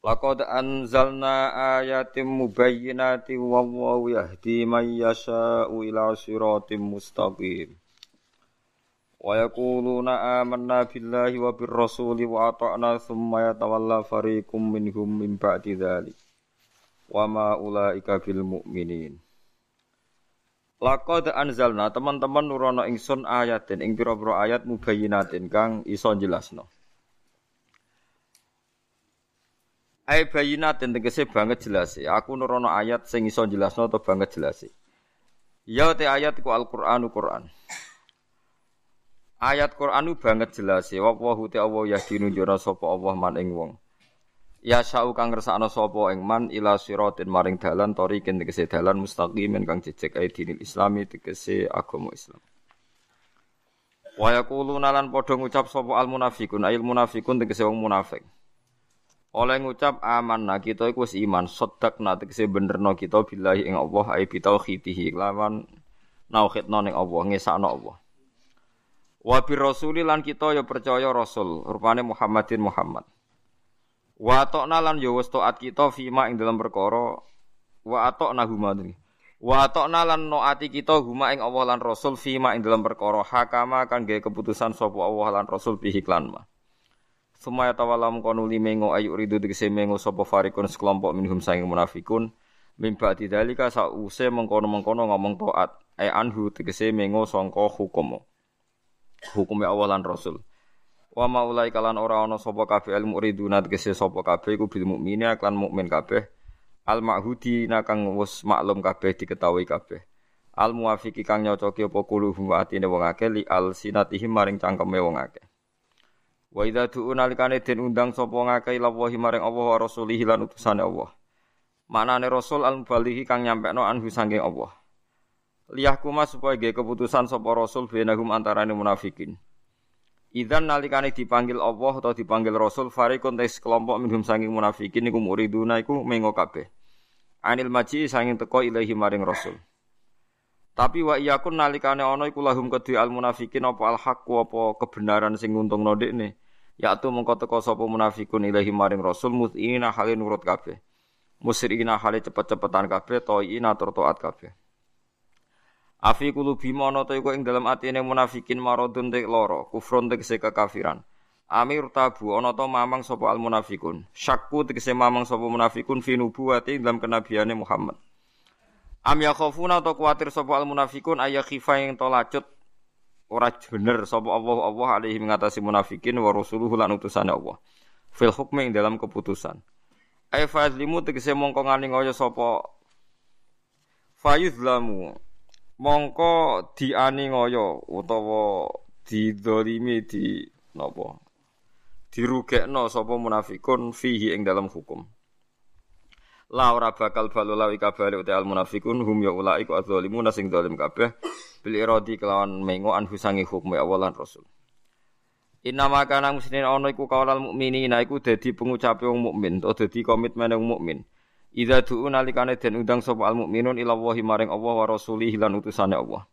Laqad anzalna ayatim mubayyinatin wallahu yahdi man yasha'u ila siratim mustaqim. Wa yaquluna amanna billahi wa bir rasuli wa ata'na thumma yatawalla fariqum minhum min ba'di dzalik. Wa ma ulaika bil mu'minin. Laqad anzalna teman-teman nurono ingsun ayatin ing pira-pira ayat mubayyinatin kang iso jelasno. Ai bayinatin tegese banget jelas Aku nurono ayat sing iso jelasno atau banget jelas Ya te ayat ku Al-Qur'anu Qur'an. Ayat Qur'anu banget jelas wa wa te Allah ya dinunjukna sapa Allah man ing wong. Ya sa'u kang ngersakno sapa ing man ila siratin maring dalan torikin tegese dalan mustaqimin kang jejeg ai dinil islami tegese agama Islam. Wa yaquluna lan padha ngucap sapa al munafiqun ayil munafiqun tegese wong munafik. Oleh ngucap aman nah kita iku wis iman, sedak nah tegese benerno kita billahi ing Allah ai bi tauhidihi lawan nauhidno ning Allah, ngesakno Allah. Wa bi rasuli lan kita ya percaya rasul, rupane Muhammadin Muhammad. Wa ta'na lan ya wis taat kita fima ing dalam perkara wa ata'na huma Wa ta'na lan noati kita huma ing Allah lan rasul fima ing dalam perkara hakama kan gawe keputusan sapa Allah lan rasul bihi klan. Sumaya tawalam kono limengo ayu ridu dikese mengo sapa farikun sekelompok minhum saing munafikun. Mimba didalika sause mengkono-mengkono ngomong taat ay anhu dikese mengo sangka hukum hukume awalan rasul. Wa maulai kalan ora ana sapa kabeh ilmu riduna dikese sapa kabeh iku bil mukmine klan mukmin kabeh. Al ma'hudi kang wis maklum kabeh diketahui kabeh. Al muwafiqi kang nyocoki apa kuluhum atine wong akeh li al sinatihim maring cangkeme wong akeh Wa idza du'u nalikane den undang sapa ngakeh lawahi maring Allah wa rasulihi lan utusane Allah. Manane rasul al mubalighi kang nyampekno anhu sanging Allah. Liyahkuma supaya ge keputusan sapa rasul benahum antarane munafikin. Idzan nalikane dipanggil Allah atau dipanggil rasul fariqun tes kelompok minhum sanging munafikin iku muriduna iku mengo kabeh. Anil maji sanging teko ilahi maring rasul. Tapi wa iyakun nalikane ana iku lahum kedhi al munafikin apa al haq apa kebenaran sing nguntungno dekne. Ya tu teko sapa munafikun ilahi maring rasul mut'ina hale nurut kabeh. Musyrikina hale cepet-cepetan kabeh to'ina tur taat kabeh. Afi kulubi mono to iku ing dalam atine munafikin maradun tek loro, kufrun tegese kekafiran. Amir tabu ana to mamang sapa al munafikun. Syakku tegese mamang sapa munafikun fi nubuwati dalam kenabiane Muhammad. Am yakhafuna atau kuatir sapa al munafikun ayya khifa yang to lacut ora bener sapa Allah Allah alaihi mengatasi munafikin wa rasuluhu lan utusane Allah. Fil hukmi ing dalam keputusan. Ay fazlimu tegese mongko ngani ngoyo sapa? Fayuzlamu. Mongko diani ngoyo utawa didolimi di napa? Dirugekno sapa munafikun fihi ing dalam hukum. La ora bakal balu lawi kabeh uta al munafikun hum ya ulai ku adzalimun sing zalim kabeh bil iradi kelawan mengo anhu sangi hukum awalan rasul. Inna maka nang muslimin ana iku kaulal mukminina iku dadi pengucape wong mukmin utawa dadi komitmen wong mukmin. Idza du'u nalikane den undang sapa al mukminun ila Allahi maring Allah wa rasulihi lan utusane Allah.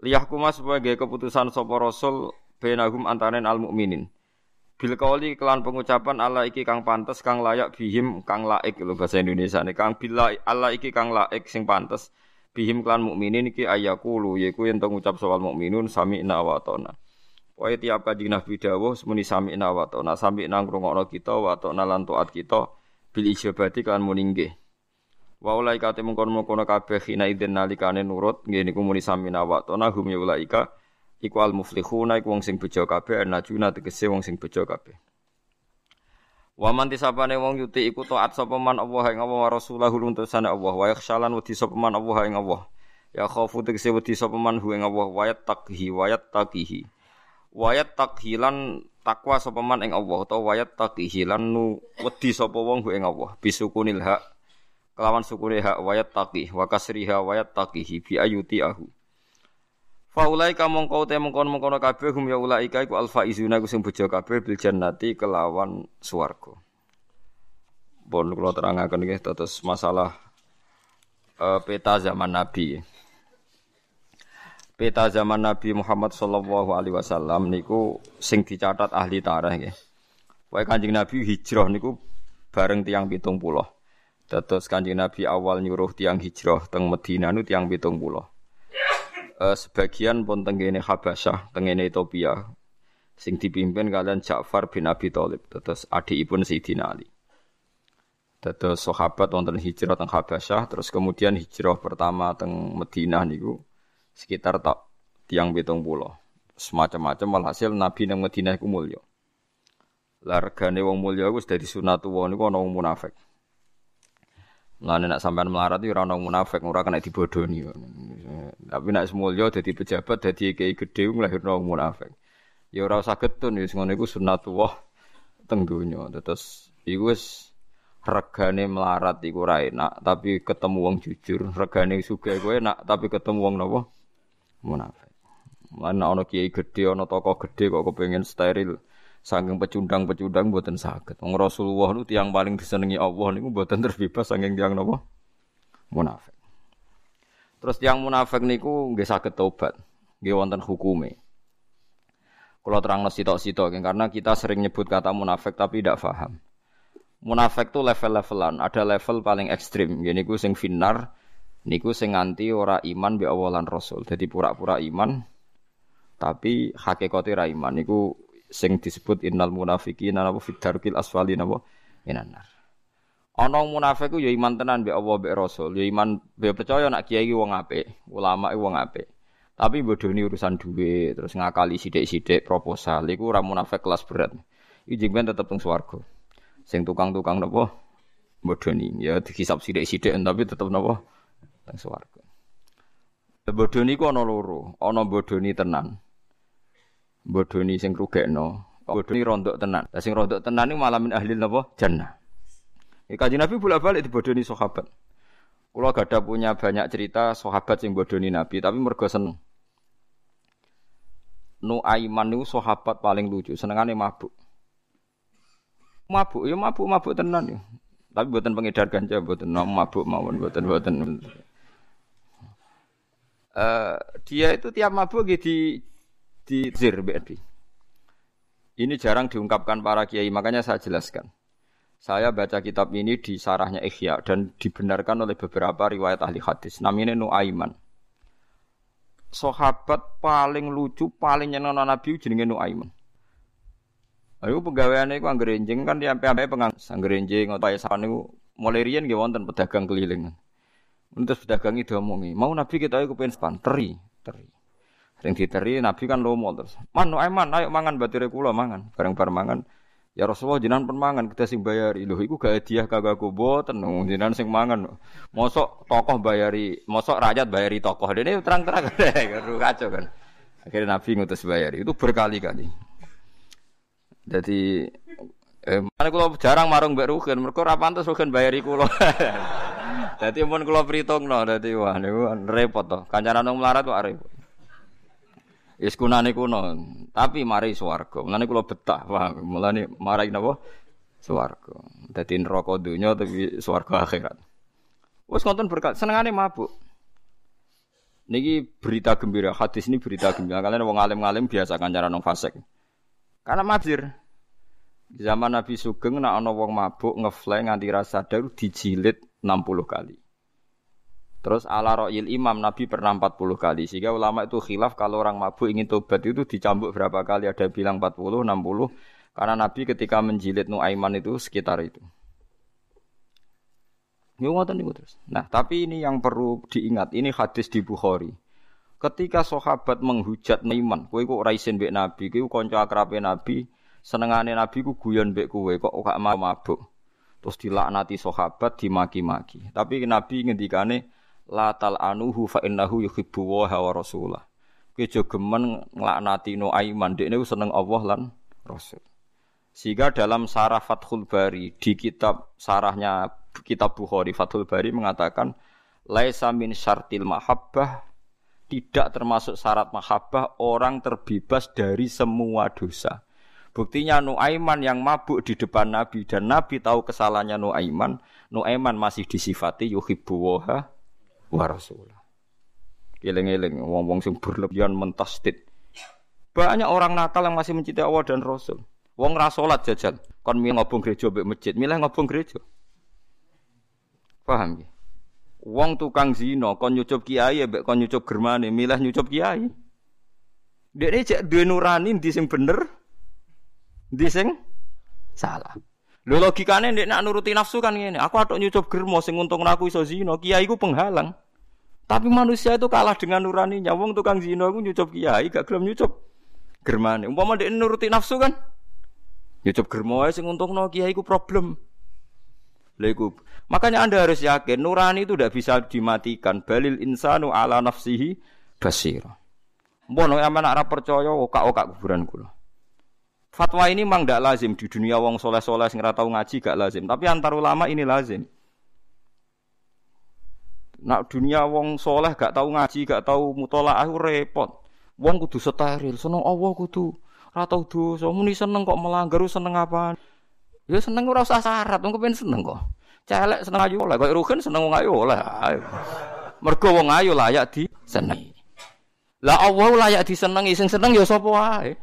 Liyahkuma supaya gawe keputusan sapa rasul bainahum antaraning al mukminin. Bil kauli kelan pengucapan Allah iki kang pantes kang layak bihim kang laik lho bahasa Indonesia nih kang bila Allah iki kang laik sing pantes bihim klan mukminin iki ayakulu yaiku yen ngucap soal mukminun sami wa atona. Wae tiap kanjeng Nabi dawuh semuni sami wa atona, sami nang ngrungokno kita wa atona lan taat kita bil ijabati kan muningge. Wa ulaika te mungkon-mungkon kabeh khina idzin nalikane nurut nggih niku muni sami wa atona hum ya ulaika iku al muflihuna iku wong sing bejo kabeh najuna tegese wong sing bejo kabeh. Wa man tisapane wong yuti iku taat sapa man Allah ing Allah wa rasulahu luntusane Allah. Wa yakhshalan wedi sapa man Allah ing Allah. Ya khaufu tegese wedi sapa man hu ing Allah. Wa yattaqhi wa yattaqihi. wayat takhilan takwa sapa man ing Allah. Utawa wayat takhilan nu wedi sapa wong ing Allah. Bisukunil hak kelawan sukune hak wayat taqi wa kasriha wayat taqihi bi ayuti ahu Faulai kamong kau te mengkon mengkono kabeh hum ya ulaika iku alfa izuna ku sing bojo kabeh bil jannati kelawan swarga. Bon kula terangaken nggih terus masalah uh, peta zaman Nabi. Peta zaman Nabi Muhammad sallallahu alaihi wasallam niku sing dicatat ahli tarikh nggih. Wae Kanjeng Nabi hijrah niku bareng tiang pitung puluh. Dados Kanjeng Nabi awal nyuruh tiang hijrah teng Madinah nu tiang pitung puluh uh, sebagian pun tenggene Habasyah, tenggene Ethiopia sing dipimpin kalian Ja'far bin Abi Thalib, terus adikipun Sayyidina Ali. Terus sahabat wonten hijrah teng Habasyah, terus kemudian hijrah pertama teng Madinah niku sekitar tak tiang betung pulau. Semacam-macam walhasil Nabi nang Madinah iku mulya. Largane wong mulya iku wis dadi sunatullah niku ana wong munafik. Mulane nak sampean melarat iki ora ana munafik, ora kena dibodoni. Tapi nak semulya dadi pejabat, dadi kiai gedhe nglahirno munafik. Ya ora usah getun wis ngono iku sunnatullah teng donya. Terus iku wis regane melarat iku ora enak, tapi ketemu wong jujur. Regane sugih kowe enak, tapi ketemu wong napa? Munafik. Mulane ana kiai gedhe, ana tokoh gedhe kok kepengin steril. Saking pecundang-pecundang buatan sakit. Wong Rasulullah nu tiang paling disenengi Allah niku buatan terbebas saking tiang napa? Munafik. Terus tiang munafik niku nggih saged tobat. Nggih wonten hukume. Kalau terang sitok-sitok karena kita sering nyebut kata munafik tapi tidak paham. Munafik tuh level-levelan, ada level paling ekstrim. Gini ku sing finar, niku sing nganti ora iman bi awalan rasul. Jadi pura-pura iman, tapi hakikatnya ra iman. Niku sing disebut innal munafiqina napa fid darkil asfali napa minan nar. Ana munafik ku ya iman tenan mbek Allah mbek Rasul, ya iman mbek percaya nak kiai wong apik, ulama wong apik. Tapi bodoni urusan duit, terus ngakali sidik-sidik proposal, iku ora munafik kelas berat. Iki jengben tetep teng swarga. Sing tukang-tukang napa bodoni, ya dihisab sidik-sidik tapi tetep napa teng swarga. Bodoni ku ana loro, ana bodoni tenan bodoni sing rugekno, bodoni rondok tenan. Lah sing rondok tenan niku malah min ahli napa? Jannah. Kanjeng Nabi bolak-balik dibodoni sahabat. Kula gada punya banyak cerita sahabat sing bodoni Nabi, tapi mergo seneng. Nu Aiman niku sahabat paling lucu, senengane mabuk. Mabuk ya mabuk-mabuk tenan ya. Tapi buatan pengedar ganja, buatan mabuk mawon, buatan buatan. Uh, dia itu tiap mabuk gitu di zir BNP. Ini jarang diungkapkan para kiai, makanya saya jelaskan. Saya baca kitab ini di sarahnya Ikhya dan dibenarkan oleh beberapa riwayat ahli hadis. Namanya Nuaiman. Sahabat paling lucu, paling nyenang Nabi jenenge Nuaiman. Ayo pegawaiannya itu angger enjing kan di sampai pengang angger enjing atau ya saran itu mulai gak wonten pedagang keliling. Terus pedagang itu omongi, mau Nabi kita itu pengen span teri, teri. Sing diteri Nabi kan lomo terus. Man, no, man, ayo mangan batire kula mangan. Bareng-bareng mangan. Ya Rasulullah jenengan pun mangan kita sing bayari. Lho iku gak hadiah kagak aku boten jenengan sing mangan. Mosok tokoh bayari, mosok rakyat bayari tokoh. Dene terang-terang kacau kan. Akhirnya Nabi ngutus bayari. Itu berkali-kali. Jadi eh mana kula jarang marung mbek Rugen, mergo ora pantes Rugen bayari kula. Dadi mun kula pritungno dadi wah niku repot to. Kancanan wong melarat kok repot. Wis kunane kuno, tapi mari swarga. Mulane kula betah, paham. Mulane marai napa? Swarga. Dadi neraka donya tapi swarga akhirat. Wes konten berkat senengane mabuk. Niki berita gembira, hadis ini berita gembira. Kalian wong alim-alim biasa kancaran nang fasik. Karena mabir. Zaman Nabi Sugeng nak ana wong mabuk ngefly nganti rasa sadar dijilid 60 kali. Terus ala ro'il imam Nabi pernah 40 kali. Sehingga ulama itu khilaf kalau orang mabuk ingin tobat itu dicambuk berapa kali. Ada bilang 40, 60. Karena Nabi ketika menjilid Nuaiman itu sekitar itu. Terus. Nah, tapi ini yang perlu diingat. Ini hadis di Bukhari. Ketika sahabat menghujat Nuaiman, kowe kok raisin Nabi, kowe kanca akrabe Nabi, senengane Nabi ku guyon mbek kowe kok gak mabuk. Terus dilaknati sahabat, dimaki-maki. Tapi Nabi ngendikane la tal anuhu fa innahu yuhibbu wa rasulah. Kejo gemen nglaknati Nuaiman, dekne seneng Allah lan Rasul. Sehingga dalam sarah Fathul Bari di kitab sarahnya kitab Bukhari Fathul Bari mengatakan laisa min syartil mahabbah tidak termasuk syarat mahabbah orang terbebas dari semua dosa. Buktinya Nuaiman yang mabuk di depan Nabi dan Nabi tahu kesalahannya Nuaiman, Nuaiman masih disifati yuhibbu wa rasulah. Eling-eling wong-wong sing berlebihan mentasdid. Banyak orang nakal yang masih mencintai Allah dan Rasul. Wong ra salat jajal, kon milih ngobong gereja mbek masjid, milih ngobong gereja. Paham ya? Wong tukang zina kon nyucup kiai mbek kon nyucup germane, milih nyucup kiai. Dekne cek duwe nurani ndi sing bener, ndi sing salah. Lho logikane ndek nak nuruti nafsu kan ngene. Aku atok nyucup germo sing untung aku iso zina, kiai ku penghalang. Tapi manusia itu kalah dengan nuraninya. Wong tukang zina ku nyucup kiai gak gelem nyucup germane. Umpama ndek nuruti nafsu kan nyucup germo ae sing untungno kiai ku problem. Lha Makanya Anda harus yakin nurani itu tidak bisa dimatikan. Balil insanu ala nafsihi basir. Mbono mana arah percaya oka-oka kuburan kula. Fatwa ini memang tidak lazim di dunia wong soleh-soleh sing tahu ngaji gak lazim, tapi antar ulama ini lazim. Nak dunia wong soleh gak tahu ngaji, gak tahu mutolaah repot. Wong kudu steril, seneng Allah kudu ora tau dosa, muni seneng kok melanggar seneng apa? Ya seneng ora usah syarat, wong kepen seneng kok. Celek seneng ayu lah, kok rugen seneng wong ayu lah. Mergo wong ayu layak disenengi. Lah Allah layak disenengi, sing seneng ya sapa wae.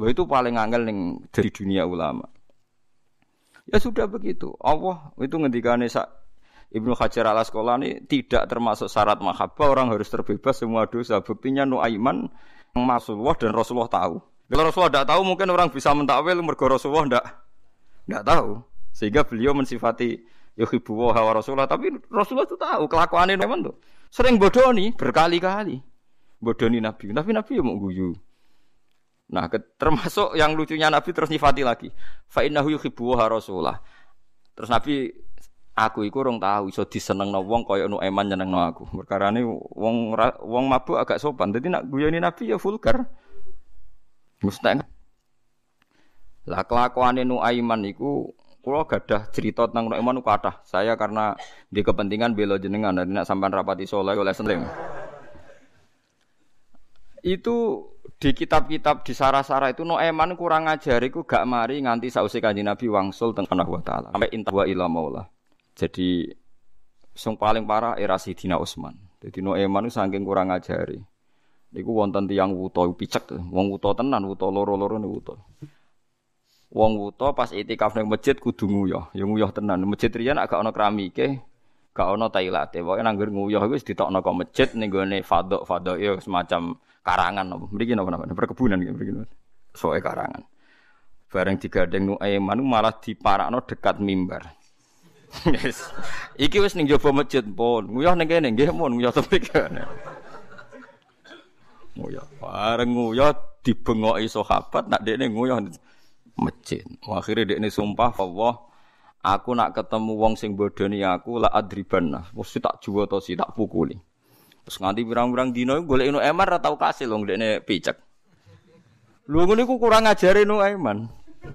Itu paling angel ning dari dunia ulama. Ya sudah begitu. Allah itu ngendikane sak Ibnu Hajar al Asqalani tidak termasuk syarat mahabbah orang harus terbebas semua dosa. Buktinya Nuaiman Rasulullah dan Rasulullah tahu. Kalau Rasulullah tidak tahu mungkin orang bisa mentakwil mergo Rasulullah tidak tidak tahu. Sehingga beliau mensifati yuhibbu wa Rasulullah tapi Rasulullah itu tahu kelakuannya memang tuh. Sering bodoh nih berkali-kali. Bodoh nih Nabi. Tapi Nabi ya mau guyu. Nah, termasuk yang lucunya Nabi terus nyifati lagi. Fa innahu yuhibbu Rasulullah. Terus Nabi aku iku rong tahu iso disenengno wong kaya nu eman nyenengno aku. Perkarane wong wong mabuk agak sopan. Dadi nak guyoni Nabi ya vulgar. Mustahil. Lah kelakuane nu Aiman iku kula gadah cerita tentang nu Aiman kathah. Saya karena di kepentingan bela jenengan dan nak sampean rapati soleh oleh seneng. Itu di kitab-kitab di sarah-sarah itu Noeman kurang ajar iku gak mari nganti sausi kanjeng Nabi wangsul teng wa taala sampai inta wa ila maula. Jadi sing paling parah era Sidina Utsman. Jadi Noeman itu saking kurang ajari. Iku wonten tiyang wuta picek, wong wuta tenan, wuta loro-loro ne wuta. Wong wuta pas itikaf ning masjid kudu nguyah, ya nguyah tenan. Masjid riyen agak ana keramike, gak ana tailate. Pokoke nanggur nguyah iku wis ditokno kok masjid ning gone fadok-fadok ya semacam karangan apa mriki napa napa perkebunan iki mriki soe karangan bareng digadeng nu Aiman malah diparakno dekat mimbar yes. iki wis ning jaba masjid pun nguyah ning kene nggih pun nguyah tepik nguyah bareng nguyah dibengoki sahabat nak dekne nguyah masjid akhirnya dekne sumpah Allah aku nak ketemu wong sing bodoni aku la adriban mesti tak juwo to si tak pukuli Terus nganti pirang-pirang dino golek inu eman ora tau kasil wong dekne picek. Lho ngene iku kurang ngajari nu eman.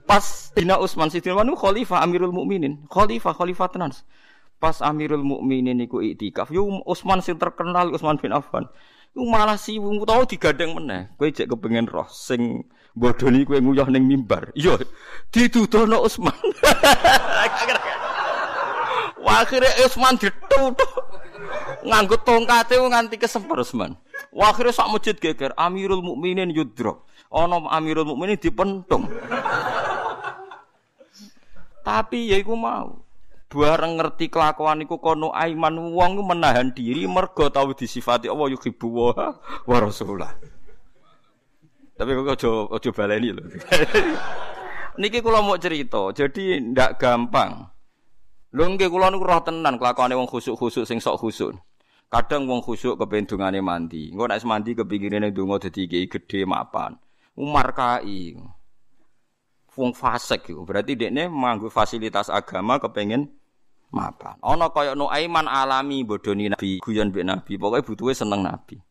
Pas dina Utsman Sidin khalifah Amirul Mukminin, khalifah khalifah tenan. Pas Amirul Mukminin iku iktikaf, yo Utsman sing terkenal Utsman bin Affan. Iku malah si wong tau digadeng meneh. Kowe cek kepengen roh sing bodoni kowe nguyah ning mimbar. Yo ditudono Utsman. Wah akhirnya Utsman ditutup nganggo tongkate nganti kesemper Usman. Wah akhirnya sak masjid geger Amirul Mukminin yudro. Ono Amirul Mukminin dipentung. Tapi ya iku mau. Bareng ngerti kelakuan iku kono aiman wong menahan diri mergo tau disifati Allah yuhibbu wa wa rasulullah. Tapi kok aja aja baleni lho. Niki kula mau cerita, jadi ndak gampang. Lho nggih kula niku roh tenan kelakuane wong khusuk-khusuk sing sok khusuk. Kadang wong khusuk kepen dungane mandi. Engko nek mandi kepingine donga dadi kiai gedhe mapan. Umar kai. Wong fasik iku. Berarti dekne manggo fasilitas agama kepengen mapan. Ana kaya Nuaiman alami bodoni Nabi, guyon mbek Nabi. Pokoke butuhe seneng Nabi.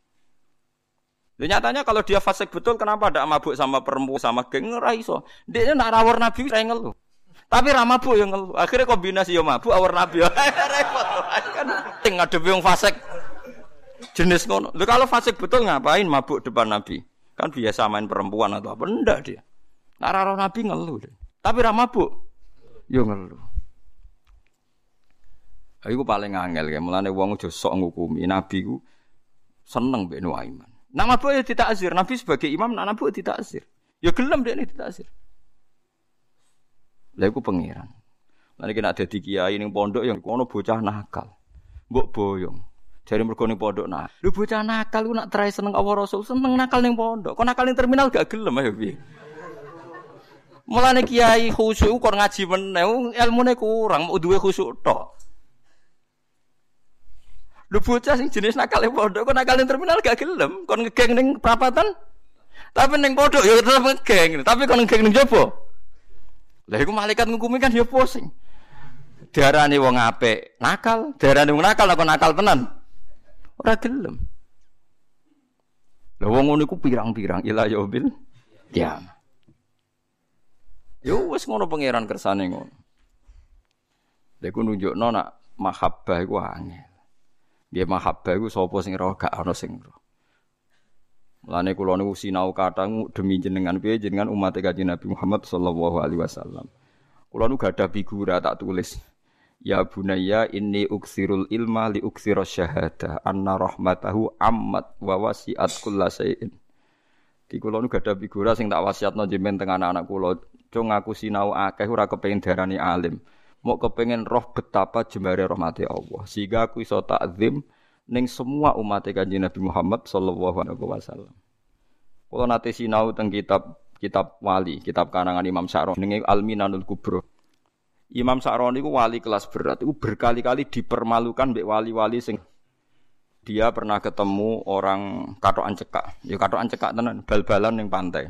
nyatanya kalau dia fasik betul kenapa ada mabuk sama perempuan sama geng ora iso. Dia nak rawor nabi ora ngeluh. Tapi ra mabuk yang ngeluh. Akhirnya kombinasi yo mabuk awar nabi. Repot. Kan ting ngadepi wong fasik. Jenis ngono. Lho kalau fasik betul ngapain mabuk depan nabi? Kan biasa main perempuan atau apa ndak dia. Nak rawor nabi ngeluh. Tapi ra mabuk yo ngeluh. Iku paling angel ya, mulane wong aja sok ngukumi. Nabi ku seneng mbek Nuaiman. Nak mabuk ya ditakzir, Nabi sebagai imam nak mabuk ditakzir. Ya gelem dek ditakzir. Lah iku pangeran. Nanti kena ada kiai ning pondok yang kono bocah nakal. Mbok boyong. Jari mergo ning pondok nah. Lu bocah nakal lu nak try seneng Allah Rasul, seneng nakal ning pondok. Kok nakal ning terminal gak gelem ayo piye? Mulane kiai khusyuk kok ngaji meneh, ilmune kurang, duwe khusyuk tok. Lu bocah sing jenis nakal pondok kok nakal terminal gak gelem, kon ngegeng ning perapatan. Tapi ning pondok ya tetep ngegeng, tapi kon ngegeng ning jopo. Lah iku malaikat ngukumi kan ya pusing. Darane wong apik nakal, darane wong nakal kok nakal tenan. Ora gelem. Lah wong ngono iku pirang-pirang ila yaubil kiamat. Yo wis ngono pangeran kersane ngono. Lha iku nunjukno nak mahabbah iku angel. Dia mahabbah iku sapa sing roh gak ana sing roh. Mulane kula niku sinau demi jenengan piye jenengan umat Kanjeng Nabi Muhammad sallallahu alaihi wasallam. Kula nu gadah figura tak tulis. Ya bunayya inni uksirul ilma li uksiros syahada anna rahmatahu ammat wa wasi'at kullasain. Di kula nu gadah figura sing tak wasiatno jenengan teng anak-anak kula. Cung aku sinau akeh ora kepengin darani alim mau kepengen roh betapa jembare rahmati Allah sehingga aku iso takzim ning semua umat kanjeng Nabi Muhammad sallallahu alaihi wasallam. Kalau nate sinau teng kitab kitab wali, kitab karangan Imam Sa'roni ning Al-Minanul Kubro. Imam Sa'roni itu wali kelas berat, itu berkali-kali dipermalukan mbek wali-wali sing dia pernah ketemu orang katokan cekak. Ya katokan cekak tenan, bal-balan ning pantai.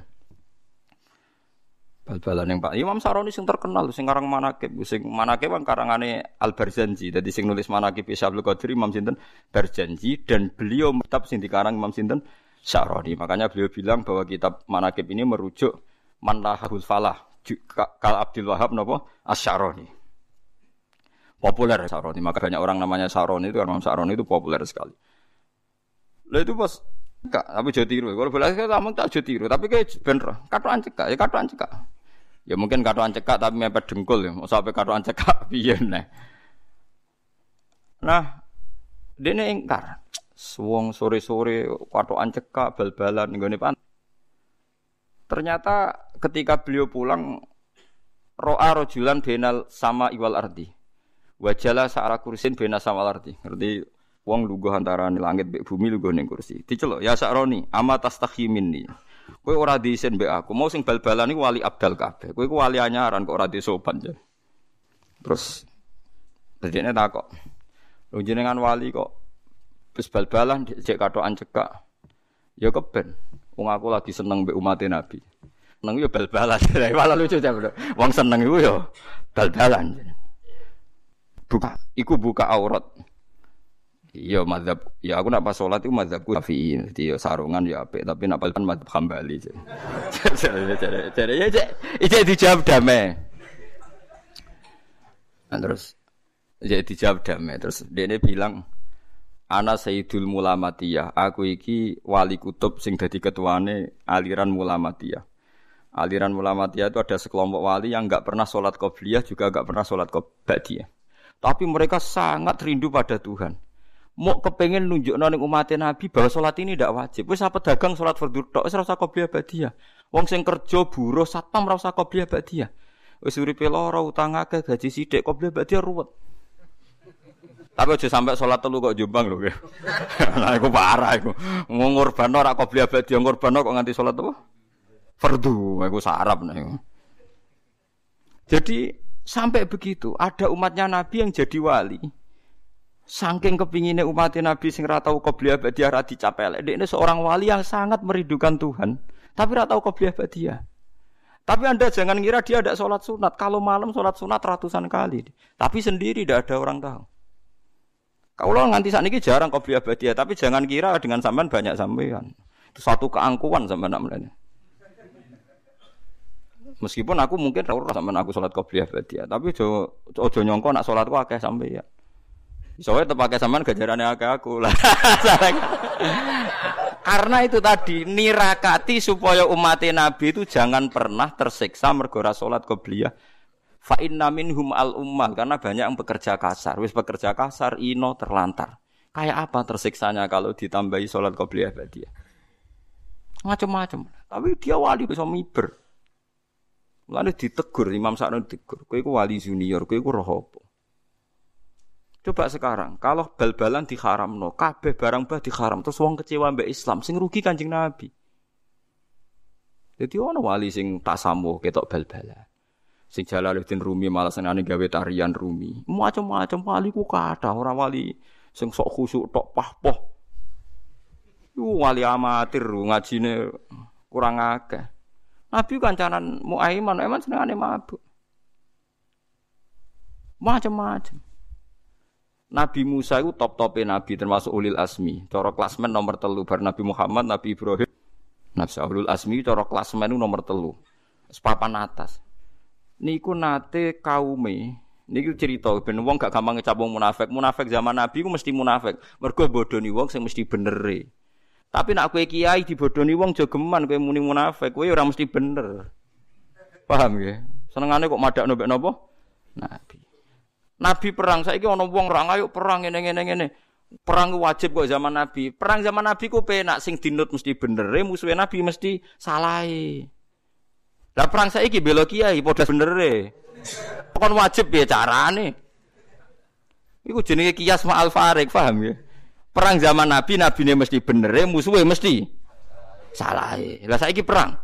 Bal-balan yang Pak Imam Saroni sing terkenal sing karang manakib, sing manakib kan karangane Al Barzanji. Dadi sing nulis manakib Syaikhul Qadir Imam sinten Barzanji dan beliau kitab sing dikarang Imam sinten Saroni. Makanya beliau bilang bahwa kitab manakib ini merujuk Manlahul Falah Kal Abdul Wahab napa Asyaroni. Populer Saroni, maka banyak orang namanya Saroni itu karena Saroni itu populer sekali. Lah itu pas Kak, tapi jauh tiru. Kalau boleh saya ngomong tak jauh tiru, tapi kayak bener. Katuan cekak, ya katuan cekak. Ya mungkin katuan cekak tapi mepet dengkul ya. Mau sampai katuan cekak piye nih. Nah, ini ingkar. Suwong sore-sore katuan cekak bal-balan nggone pan. Ternyata ketika beliau pulang ro'a rojulan benal sama iwal ardi. Wajalah sa'ara kursin bena sama ardi. Ngerti Wong lugu antara langit mbek bumi lugu ning kursi. Diceluk ya sakroni, ama tastahi minni. Kowe ora diisin mbek aku. Mau sing bal-balan iku wali abdal kabeh. Kowe iku wali anyaran kok ora disopan ya. Terus dadine takok. Lho jenengan wali kok wis bal-balan cek katokan cekak. Ya keben. Wong aku lagi seneng mbek umat Nabi. Seneng yo bal-balan. Malah lucu jam. Wong seneng iku yo bal-balan. Buka, iku buka aurat. Iya madhab, ya aku nak pas sholat itu madhabku Syafi'i, jadi ya sarungan ya apik, tapi nak paling madhab Hambali. Jadi, ya jadi dijawab damai. Nah, terus jadi dijawab damai, terus dia ini bilang, Ana Sayyidul Mulamatiyah, aku iki wali kutub sing dadi ketuane aliran Mulamatiyah. Aliran Mulamatiyah itu ada sekelompok wali yang nggak pernah sholat qobliyah juga nggak pernah sholat qobliyah. Tapi mereka sangat rindu pada Tuhan mau kepengen nunjuk ning umat Nabi bahwa sholat ini tidak wajib. Wis apa dagang sholat fardu tok ora usah qobliyah badiah. Wong sing kerja buruh satpam ora usah qobliyah badiah. Wis uripe lara utang akeh gaji sithik qobliyah badiah ruwet. Tapi aja sampai sholat telu kok jombang lho. Nah iku parah iku. Ngorban ora qobliyah badiah ngorban kok nganti sholat apa? Fardu, iku sarap nah. Jadi sampai begitu ada umatnya Nabi yang jadi wali Saking kepinginnya umat Nabi sing ra tau qobliyah badiah ra dicapelek. Ini seorang wali yang sangat merindukan Tuhan, tapi ra tau qobliyah badiah. Tapi Anda jangan kira dia ada sholat sunat. Kalau malam sholat sunat ratusan kali. Tapi sendiri tidak ada orang tahu. Kalau nganti saat ini jarang qobliyah badiah. Tapi jangan kira dengan sampean banyak sampean. Itu satu keangkuhan sama namanya. Meskipun aku mungkin ora sampean aku salat qobliyah badiah, tapi ojo nyongko nak salatku akeh sampe ya. Soalnya pakai sampean gajarannya akeh aku lah. Karena itu tadi nirakati supaya umat Nabi itu jangan pernah tersiksa mergo salat qobliyah. Fa inna minhum al ummah karena banyak yang bekerja kasar. Wis bekerja kasar ino terlantar. Kayak apa tersiksanya kalau ditambahi salat qobliyah badiah? Macam-macam. Tapi dia wali bisa miber. Lalu ditegur Imam Sa'ron ditegur, kowe wali junior, kowe iku? Coba sekarang, kalau bal-balan no, kabeh barang bah diharam, terus wong kecewa mbak Islam, sing rugi kanjeng Nabi. Jadi ono wali sing tasamuh ketok bal-balan. Sing Jalaluddin Rumi malah senane gawe tarian Rumi. Macam-macam wali ku kata orang wali sing sok khusuk tok pahpoh. Iku wali amatir ngajine kurang akeh. Nabi kancanan Muaiman, Muaiman senengane mabuk. Macam-macam. Nabi Musa itu top-topnya Nabi termasuk ulil asmi. Cara klasmen nomor telu bar Nabi Muhammad, Nabi Ibrahim, Nabi ulil asmi cara klasmen itu nomor telu. Sepapan atas. Niku nate kaume Niki cerita ben wong gak gampang ngecap wong munafik. Munafik zaman Nabi ku mesti munafik. Mergo bodoni wong sing mesti benere. Tapi nak kue kiai dibodoni wong jogeman kue muni munafik, kue orang mesti bener. Paham ya? Senengane kok madak nobek nopo? Nabi. Nabi perang saiki ana wong ora ayo perang ngene ngene ngene. Perang wajib kok zaman Nabi. Perang zaman Nabi ku penak sing dinut mesti bener, musuhe Nabi mesti salahe. Lah perang saiki bela kiai padha benere. Kon wajib ya carane. Iku jenenge kias ma'al farik, paham ya? Perang zaman Nabi, Nabi ini mesti bener, musuhnya mesti salah. Lah saiki perang.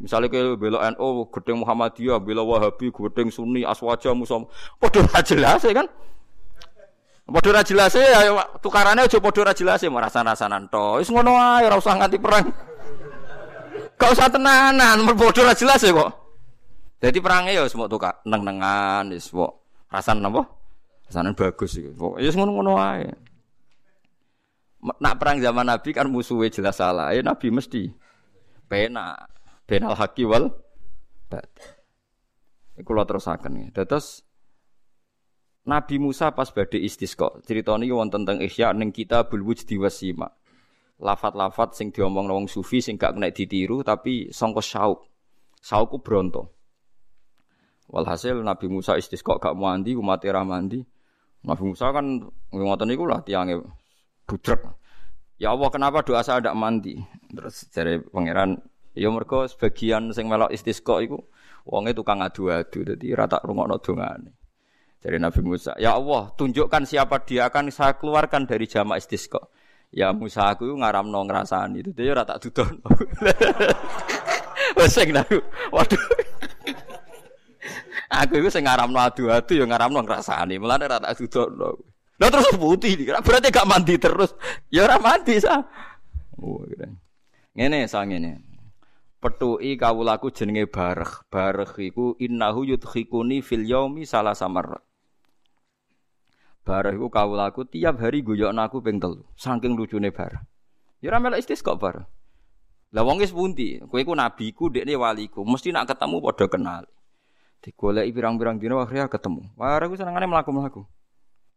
Misalnya ke bela NU, gedeng Muhammadiyah, bela Wahabi, gedeng Sunni, Aswaja, Musa. Padha ra jelas ya kan? Padha ra jelas ya tukarannya aja padha ra jelas ya rasan-rasanan to. Wis ngono ae ora usah nganti perang. Gak usah tenanan, padha ra jelas ya kok. Jadi perangnya ya semua tukar neng-nengan, wis kok rasan napa? Rasanan bagus iku. Ya ngono-ngono ae. Nak perang zaman Nabi kan musuhnya jelas salah. Ya Nabi mesti pena, penal haki wal Iku lo terusaken ya. Terus Nabi Musa pas badhe istisqa. Ceritane iki wonten tentang Ihya ning kita bulwujdi wasima. Lafat-lafat sing diomong wong sufi sing gak kena ditiru tapi sangka syauk. Saukku bronto. Walhasil Nabi Musa istisqa gak mandi, umat ra mandi. Nabi Musa kan ngoten niku lah tiange budrek. Ya Allah, kenapa doa saya tidak mandi? Terus dari pangeran, ya mereka sebagian sing melok istisqa iku wonge tukang adu-adu, dadi rata rungokno dongane. Dari Nabi Musa, ya Allah, tunjukkan siapa dia akan saya keluarkan dari jamaah istisqa. Ya Musa aku ngaramno ngrasani itu dia rata dudon. Wes sing Waduh. Aku itu sing ngaramno adu-adu ya ngaramno ngrasani. Mulane rata dudon. Lah terus putih berarti gak mandi terus. Ya ora mandi sa. Oh. Ngene sa ngene. Petuki kawulaku jenenge Bareh. Bareh iku innahu yudkhikuni fil yaumi salah samar. Bareh iku kawulaku tiap hari guyokno aku ping telu. Saking lucune Bareh. Ya ora melok kok Bareh. Lah wong wis pundi? Kowe iku nabiku, dekne waliku. Mesti nak ketemu padha kenal. Digoleki pirang-pirang dina akhirnya ketemu. Wah, aku senengane mlaku-mlaku.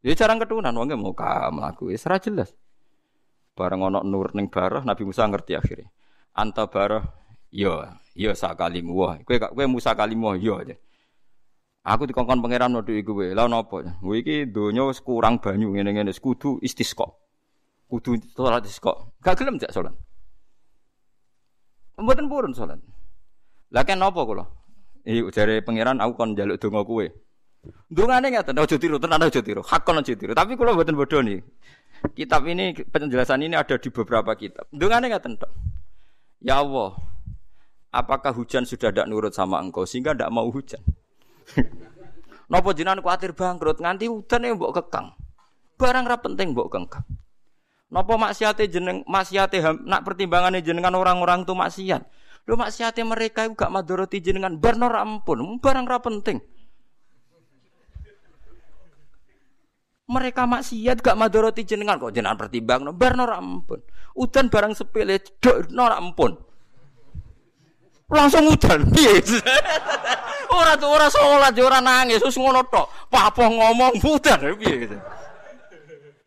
Ya jarang ketunan wong mau ka mlaku wis ra jelas. Bareng ana nur ning barah Nabi Musa ngerti akhirnya. Anta barah ya ya sakalimu wah kowe kowe Musa kalimu ya aja. Aku dikongkon pangeran waktu iku kowe. Lah napa? Kowe iki donya wis kurang banyu ngene-ngene kudu istisqa. Kudu salat istisqa. Gak gelem jak salat. Mboten purun salat. Lah kan napa kula? Pangeran aku kon njaluk donga kowe. Dungane ngeten, ojo tiru, tenan ojo tiru. Hakon ojo tiru. Tapi kula mboten bodoh nih. Kitab ini penjelasan ini ada di beberapa kitab. Dungane ngeten tok. Ya Allah, apakah hujan sudah tidak nurut sama engkau sehingga tidak mau hujan? Nopo jinan kuatir bangkrut nganti hujan yang mbok kekang. Barang ra penting mbok kekang. Nopo maksiate jeneng maksiate nak pertimbangannya jenengan orang-orang tuh maksiat. Lu maksiate mereka itu gak madoroti jenengan barno ampun, barang ra penting. Mereka maksiat gak madoroti jenengan kok jenengan pertimbang no bar nora ampun. Udan barang sepele dok nora ampun. Langsung udan piye? ora tuh ora salat ora nangis terus ngono tok. Apa ngomong udan piye gitu.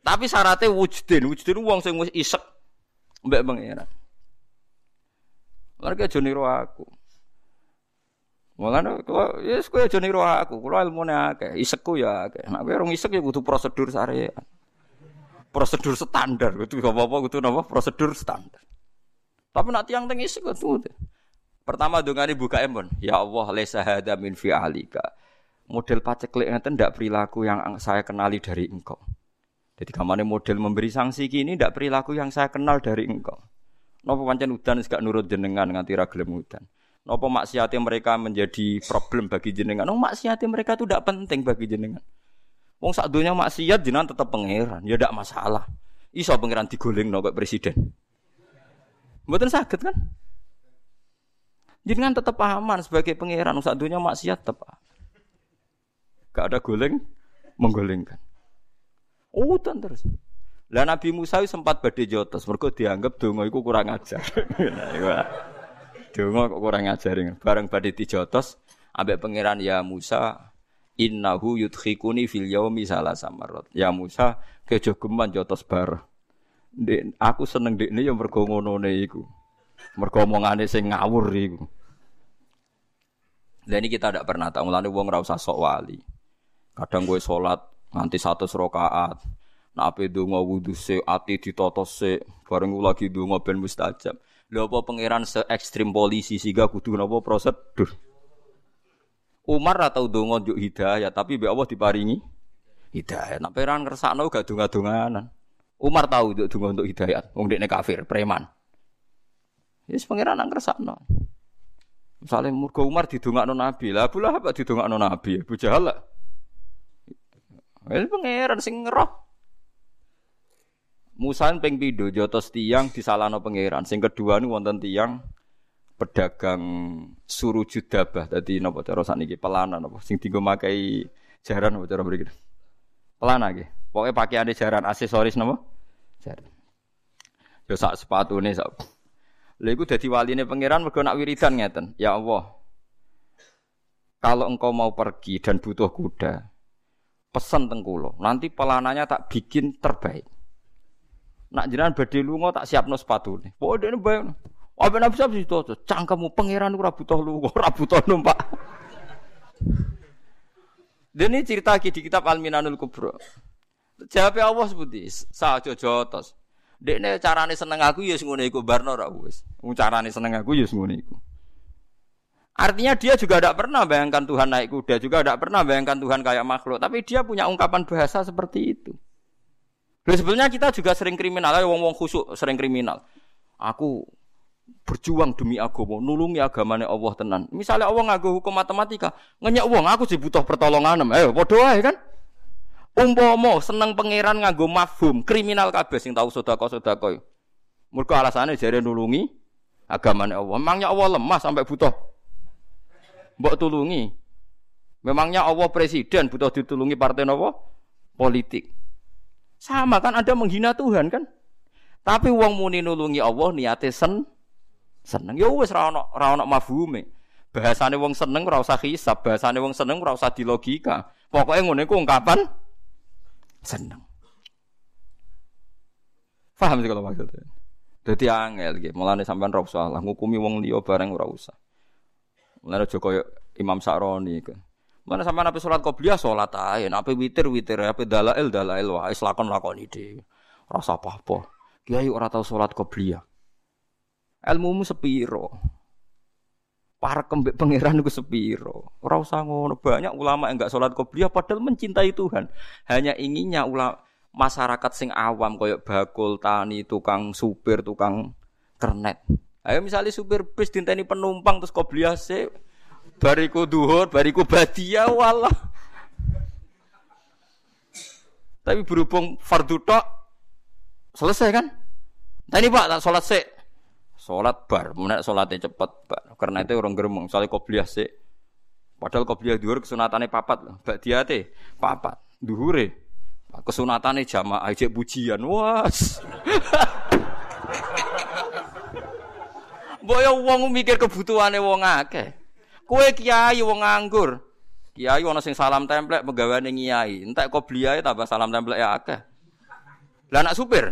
Tapi syaratnya wujudin, wujudin wong sing wis isek mbek pangeran. Lan aja niru aku. Mulane kula ya yes, kowe aja niru aku, kula ilmune akeh, isekku ya akeh. Nek kowe rong isek ya kudu prosedur syariat. Prosedur standar, kudu apa-apa kudu napa prosedur standar. Tapi nak tiang teng isek kudu. Pertama dongane buka embon, ya Allah laisa hada min fi'alika. Model paceklik ngeten ndak perilaku yang saya kenali dari engkau. Jadi kamane model memberi sanksi kini ndak perilaku yang saya kenal dari engkau. Napa pancen udan gak nurut jenengan nganti ra gelem udan. Napa maksiatnya mereka menjadi problem bagi jenengan? Oh, maksiatnya mereka itu tidak penting bagi jenengan. Wong sak dunia maksiat jenengan tetap pangeran, ya tidak masalah. Iso pangeran digoleng no presiden. Mboten sakit kan? Jenengan tetap aman sebagai pangeran, sak dunia maksiat tetap. Gak ada goleng menggolengkan. Udan terus. Lah Nabi Musa sempat badhe jotos, mergo dianggap donga iku kurang ajar. Donga kok kurang ngajarin. Bareng badhe dijotos ambek pangeran ya Musa innahu yudkhikuni fil yaumi salah samarot. Ya Musa kejo geman jotos bar. Aku seneng dekne ya mergo ngonone iku. Mergo omongane sing ngawur iku. Dan ini kita tidak pernah tahu, mulane wong ora usah sok wali. Kadang gue sholat nganti satu rakaat. Nah, ape donga wudu se ati ditata se, bareng lagi donga ben mustajab. Lha apa pangeran se ekstrim polisi sehingga kudu napa prosedur. Umar atau donga njuk hidayah tapi be Allah diparingi hidayah. Nek pangeran ngersakno gak donga-donganan. Umar tahu njuk donga untuk hidayah, wong dekne kafir, preman. Yes pangeran nang ngersakno. Misalnya murga Umar didongakno Nabi, lah Abu Lahab didongakno Nabi, Abu Jahal lah. Wis pangeran sing ngeroh. Musa ping pindho jotos tiang disalahno pangeran. Sing kedua niku wonten tiang pedagang suruh judabah. Dadi napa cara sakniki pelana napa sing dienggo makai jaran napa cara mriki. Pelana nggih. Pokoke pakaiane jaran aksesoris napa? Jaran. Yo sak sepatune sak. Lha iku dadi waline pangeran mergo nak wiridan ngeten. Ya Allah. Kalau engkau mau pergi dan butuh kuda, pesan tengkulo. Nanti pelananya tak bikin terbaik. Nak jenengan badhe lunga tak siapno sepatune. Pokoke dene bayang. Apa nabi sab situ cangkemmu pangeran ora butuh lunga, ora butuh numpak. Dan ini cerita lagi di kitab Al-Minanul Kubro. Jawabnya Allah seperti sa jojotos. Dekne carane seneng aku ya ngono iku barno ra wis. Carane seneng aku ya ngono iku. Artinya dia juga tidak pernah bayangkan Tuhan naik kuda, juga tidak pernah bayangkan Tuhan kayak makhluk. Tapi dia punya ungkapan bahasa seperti itu. Lalu sebenarnya kita juga sering kriminal, ya wong-wong khusuk sering kriminal. Aku berjuang demi agama, nulungi agamanya Allah tenan. Misalnya Allah ngaku hukum matematika, ngenyak wong aku sih butuh pertolongan, eh bodoh kan? Umpomo seneng pangeran nganggo mafhum, kriminal kabeh sing tahu sedekah-sedekah. Mergo alasane jare nulungi agamanya Allah. Memangnya Allah lemah sampai butuh mbok tulungi. Memangnya Allah presiden butuh ditulungi partai nopo? Politik. Sama kan ada menghina Tuhan kan? Tapi uang muni nulungi Allah niate sen seneng. Ya wis ra ono ra ono mafhume. Bahasane wong seneng ora usah hisab, bahasane wong seneng ora usah dilogika. Pokoke ngene iku ungkapan seneng. Faham sih kalau maksudnya. Jadi angel gitu. Mulai sampai rob salah, ngukumi wong liya bareng ora usah. Mulane aja koyo Imam Sa'roni. Gitu. Mana sampean nape salat kau salat aja, nape witir witir, nape dalail dalail wae lakon lakoni ide. Rasa apa apa. Kiai ora tau salat kau Ilmumu Ilmu sepiro. Para kembek pangeran itu sepiro. Ora usah ngono. Banyak ulama yang enggak sholat qobliyah padahal mencintai Tuhan. Hanya inginnya ulama masyarakat sing awam koyok bakul, tani, tukang supir, tukang kernet. Ayo misalnya supir bis dinteni penumpang terus qobliyah sih bariku duhur, bariku badia walah. Tapi berhubung fardu tok selesai kan? Tadi Pak tak salat sik. Salat bar, menak salatnya cepet, Pak. Karena itu orang geremeng, misalnya qobliyah sik. Padahal qobliyah duhur kesunatannya papat loh. Dia teh papat. Duhure Kesunatane jamaah cek pujian. Was. Mbok ya wong mikir kebutuhane wong akeh. Kowe kiai wong nganggur. Kiai ana sing salam templek pegawai kiai. Entek kok bliae tambah salam templek ya akeh. Lah anak supir,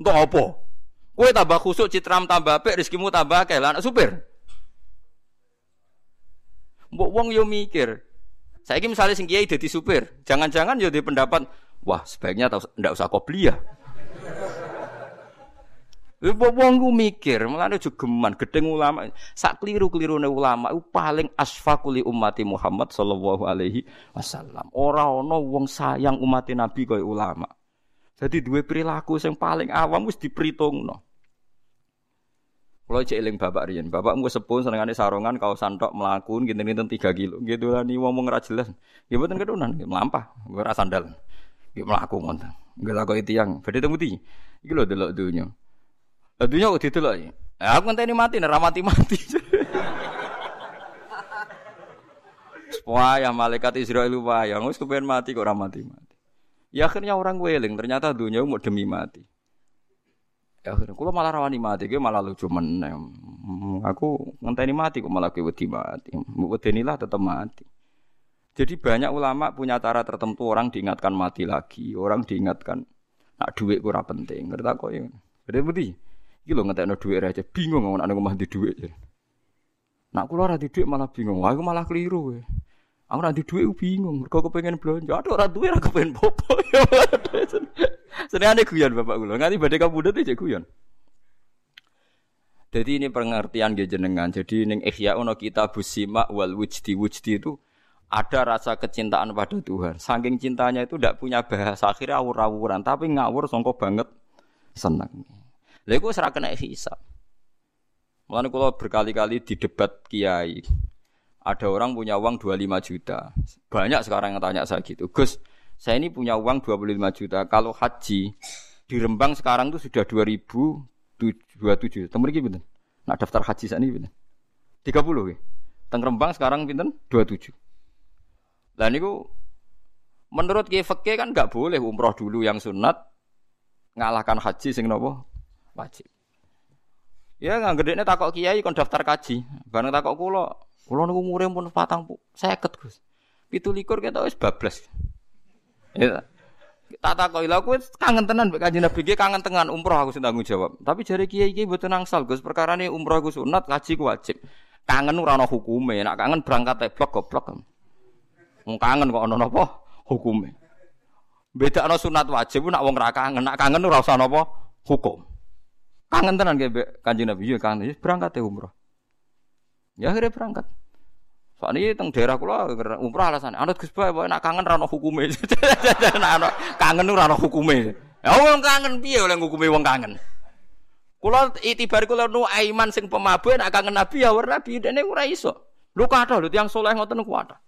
entuk apa? Kowe tambah khusuk citram tambah apik rezekimu tambah akeh. Lah anak supir. Mbok wong yo mikir. Saiki misalnya sing kiai dadi supir, jangan-jangan yo di pendapat, wah sebaiknya ndak usah kopiah. Wong ku mikir, mulane jogeman gedeng ulama. Sak kliru-klirune ulama iku paling asfaquli ummati Muhammad sallallahu alaihi wasallam. Ora ana wong sayang umat Nabi kaya ulama. Jadi duwe perilaku sing paling awam wis diperhitungno. Kalau cek eling bapak riyen, bapak gue sepun senengane sarongan kau santok melakukan gitu-gitu tiga kilo, gitu lah nih ngomong ra jelas. Ya betul kedunan, melampah, gue rasa sandal, gitu melaku gue lakukan itu yang, berarti temu ti, iki lho delok dunia. Dunia kok didelok ya. Aku ngenteni mati, nek mati-mati. Wah, ya malaikat Israel wayah, wis kepen mati kok ora mati-mati. Ya akhirnya orang weling, ternyata dunia mau demi mati. Ya akhirnya kalau malah rawani mati, gue malah lucu menem. Aku ngenteni mati kok malah gue wedi mati. Wedenilah tetap mati. Jadi banyak ulama punya cara tertentu orang diingatkan mati lagi, orang diingatkan nak duit kurang penting. Ngerti kok ya. Berarti budi. Iki lho ngetekno dhuwit aja bingung ngomong ana ngomah di dhuwit. Nak kula ora di dhuwit malah bingung. Wah, aku malah keliru. We. Aku ora di dhuwit bingung. Mergo kepengin belanja. Aduh ora duwe ora kepengin popo. Senengane guyon Bapak kula. Nganti badhe kabudut iki guyon. Jadi ini pengertian dia jenengan. Jadi ning Ihya ono kita busima wal wujdi wujdi itu ada rasa kecintaan pada Tuhan. Saking cintanya itu tidak punya bahasa akhirnya awur-awuran, tapi ngawur songkok banget seneng. Lha iku ora kena hisab. Mulane kula berkali-kali di debat kiai. Ada orang punya uang 25 juta. Banyak sekarang yang tanya saya gitu. Gus, saya ini punya uang 25 juta. Kalau haji di Rembang sekarang itu sudah 2027. Temu iki pinten? Nak daftar haji saat ini pinten? 30 ya. Teng Rembang sekarang pinten? 27. Lah niku menurut Kiai Fakih kan nggak boleh umroh dulu yang sunat ngalahkan haji sing nopo wajib. Ya nggak gede takok kiai kon daftar kaji, bareng takok kulo, kulo nunggu umure pun patang bu, seket gus, pitu likur kita wis bablas. Ya, tak takok ilah aku kangen tenan mbek kanjeng Nabi kangen tenan umroh aku sing tanggung jawab. Tapi jari kiai kiai buat nangsal gus perkara ini umroh aku sunat kaji ku wajib. Kangen ora ana hukume, nak kangen berangkat teblok goblok. Wong kangen kok ana napa hukume. Beda ana sunat wajib nak wong ra kangen, nak kangen ora usah napa hukum. Kangen tenan kayak kanjeng Nabi ya kangen. Berangkat umroh. Ya akhirnya berangkat. Soalnya teng daerah kula umroh alasan. Anut Gus Bae nak kangen rano hukume. kangen ora ono hukume. Ya wong kangen piye oleh hukume wong kangen. Kula itibar kula nu aiman sing pemabuk nak kangen Nabi ya war Nabi dene ora iso. Lu kathah lho tiyang saleh ngoten ku kathah.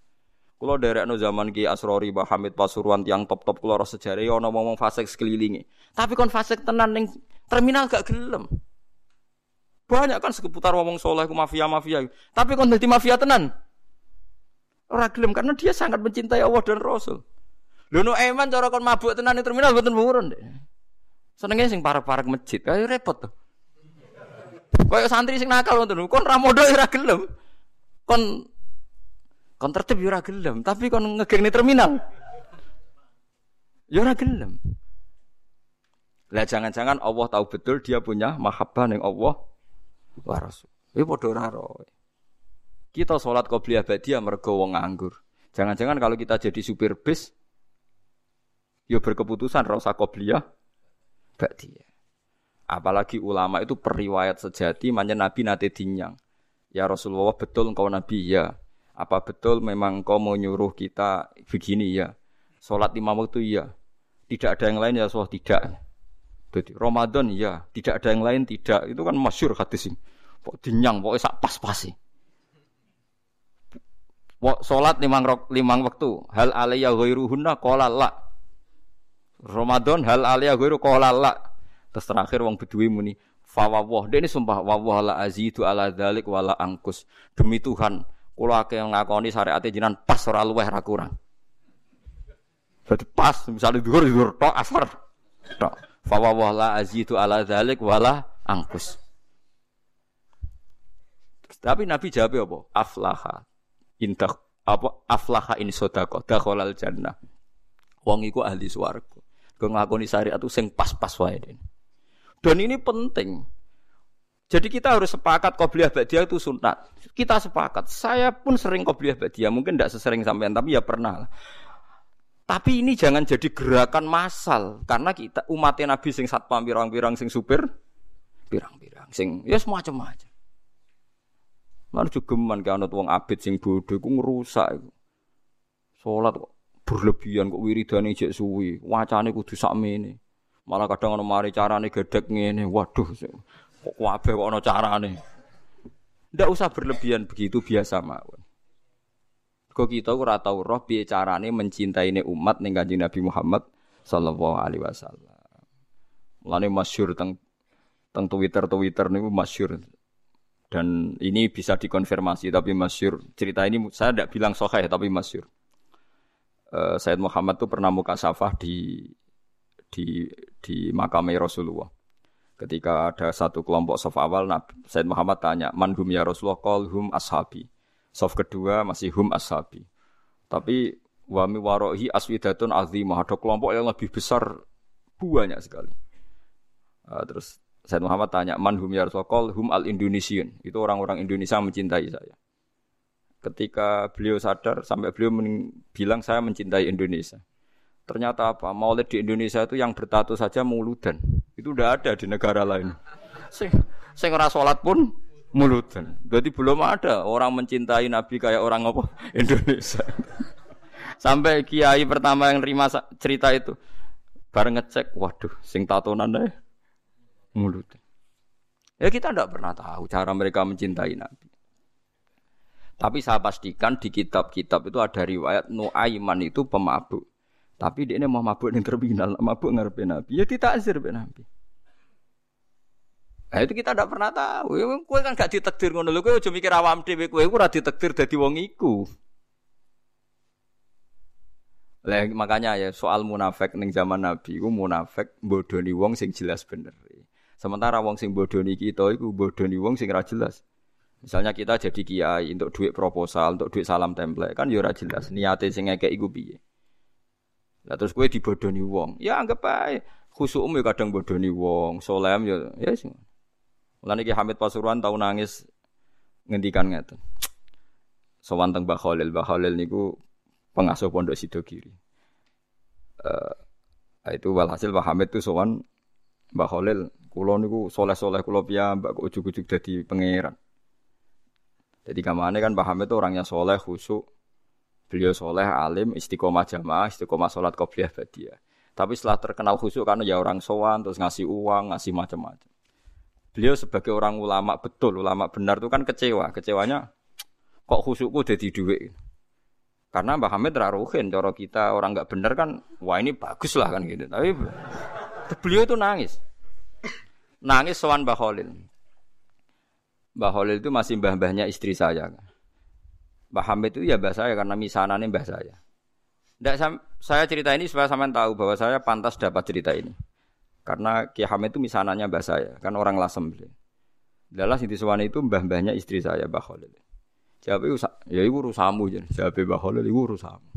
Kula derekno zaman Ki Asrori Mbah Hamid Pasuruan tiang top-top kula ora sejarah ana ngomong fasik sekelilingi. Tapi kon fasik tenan ning Terminal gak gelem. Banyak kan seputar ngomong soleh ku mafia-mafia. Tapi kon dadi mafia tenan. Ora gelem karena dia sangat mencintai Allah dan Rasul. Lho eman cara kon mabuk tenan ning terminal mboten buron deh. Senenge sing parek-parek masjid, kayak repot tuh. Kayak santri sing nakal ngoten, kon ra modho ora gelem. Kon kon tertib yo ora gelem, tapi kon ngegeng terminal. Yo ora gelem. Lah jangan-jangan Allah tahu betul dia punya mahabbah ning Allah wa Rasul. Iki padha ora Kita sholat qobliyah badiah mergo wong nganggur. Jangan-jangan kalau kita jadi supir bis ya berkeputusan ora usah qobliyah badiah. Apalagi ulama itu periwayat sejati manjen Nabi nate dinyang. Ya Rasulullah betul engkau Nabi ya. Apa betul memang kau mau nyuruh kita begini ya? Sholat lima waktu ya. Tidak ada yang lain ya Rasulullah tidak. Jadi Ramadan ya, tidak ada yang lain tidak. Itu kan masyur hadis ini. Pok dinyang, pokoknya sak pas-pas sih. Sholat limang, limang waktu. Hal alaiya ghairuhunna qala la. Ramadan hal alaiya ghairu qala la. Terus terakhir wong bedui muni fawawah. Dia ini sumpah wawah la azidu ala dzalik wala angkus. Demi Tuhan, kula akeh ngakoni syariat jenengan pas ora luweh ra kurang. Pas misalnya dhuwur dhuwur tok asar tok. Fa la azidu ala dzalik wala angkus. Tapi Nabi jawab apa? Aflaha. Intak apa aflaha in sodako dakhalal jannah. Wong iku ahli swarga. Kau nglakoni syariat itu sing pas-pas wae. Dan ini penting. Jadi kita harus sepakat qobliyah ba'diyah itu sunat. Kita sepakat. Saya pun sering qobliyah ba'diyah, mungkin tidak sesering sampean tapi ya pernah. Tapi ini jangan jadi gerakan massal karena kita umatnya Nabi sing satpam pirang-pirang sing supir pirang-pirang sing ya semacam aja. Lan jogeman ke anut wong abid sing bodoh iku ngrusak iku. Salat kok berlebihan kok wiridane jek suwi, wacane kudu sakmene. Malah kadang ono mari carane gedek ngene. Waduh, kok kabeh kok ono carane. Ndak usah berlebihan begitu biasa mawon. Kok kita ora tau roh piye carane mencintai umat ning Kanjeng Nabi Muhammad sallallahu alaihi wasallam. Mulane masyhur teng teng Twitter Twitter niku masyhur dan ini bisa dikonfirmasi tapi masyhur cerita ini saya tidak bilang sahih tapi masyhur. Uh, Said Muhammad tuh pernah muka safah di di di makam Rasulullah. Ketika ada satu kelompok sof awal, Nabi Said Muhammad tanya, "Man hum ya Rasulullah?" Qal hum ashabi. Sof kedua masih hum ashabi. Tapi wami warohi aswidatun azimah. Ada kelompok yang lebih besar banyak sekali. Uh, terus Said Muhammad tanya, "Man hum ya Rasulullah?" Qal hum al Indonesian. Itu orang-orang Indonesia mencintai saya. Ketika beliau sadar sampai beliau bilang saya mencintai Indonesia. Ternyata apa? Maulid di Indonesia itu yang bertato saja muludan. Itu udah ada di negara lain. Sing ora salat pun muludan. Berarti belum ada orang mencintai Nabi kayak orang apa? Indonesia. Sampai kiai pertama yang terima cerita itu bareng ngecek, waduh, sing tatonan deh muludan. Ya kita tidak pernah tahu cara mereka mencintai Nabi. Tapi saya pastikan di kitab-kitab itu ada riwayat Nuaiman itu pemabuk. Tapi dia ini mau mabuk ning terminal, mabuk ngarepe Nabi. Ya ditakzir be Nabi. Nah itu kita tidak pernah tahu. Kue kan gak ditekdir ngono lho. Kue aja mikir awam dhewe kowe ora ditekdir dadi wong iku. Lah makanya ya soal munafik ning zaman Nabi iku munafik bodoni wong sing jelas bener. Sementara wong sing bodoni kita iku bodoni wong sing ora jelas. Misalnya kita jadi kiai untuk duit proposal, untuk duit salam template kan ya ora jelas niate sing ngekek iku piye. Lah terus kowe dibodoni wong. Ya anggap ae khusuk ya kadang bodoni wong, solem ya ya sing. Mulane iki Hamid Pasuruan tau nangis ngendikan ngeten. Sowan teng Mbah Khalil, Mbah Khalil niku pengasuh pondok Sidogiri. Uh, itu walhasil Mbah Hamid tuh sowan Mbah Khalil, kula niku soleh-soleh kula piyambak kok ujug-ujug dadi pangeran. Jadi kamane kan Mbah Hamid itu orangnya soleh, khusuk, Beliau soleh, alim, istiqomah jamaah, istiqomah sholat qobliyah badiah. Tapi setelah terkenal khusyuk karena ya orang sowan, terus ngasih uang, ngasih macam-macam. Beliau sebagai orang ulama betul, ulama benar itu kan kecewa. Kecewanya, kok khusyukku jadi duit. Karena Mbah Hamid raruhin, cara kita orang nggak benar kan, wah ini bagus lah kan gitu. Tapi beliau itu nangis. Nangis sowan Mbah Khalil. Mbah Khalil itu masih mbah-mbahnya istri saya. Mbah Hamid itu ya mbah saya karena misanannya mbah saya. Nggak, saya cerita ini supaya sampean tahu bahwa saya pantas dapat cerita ini. Karena Ki Hamid itu misanannya mbah saya, kan orang Lasem. Dalam Siti Suwani itu mbah-mbahnya istri saya, Mbah Khalil. Jawab ya itu urusamu. Jawab Mbah Khalil, itu urusamu.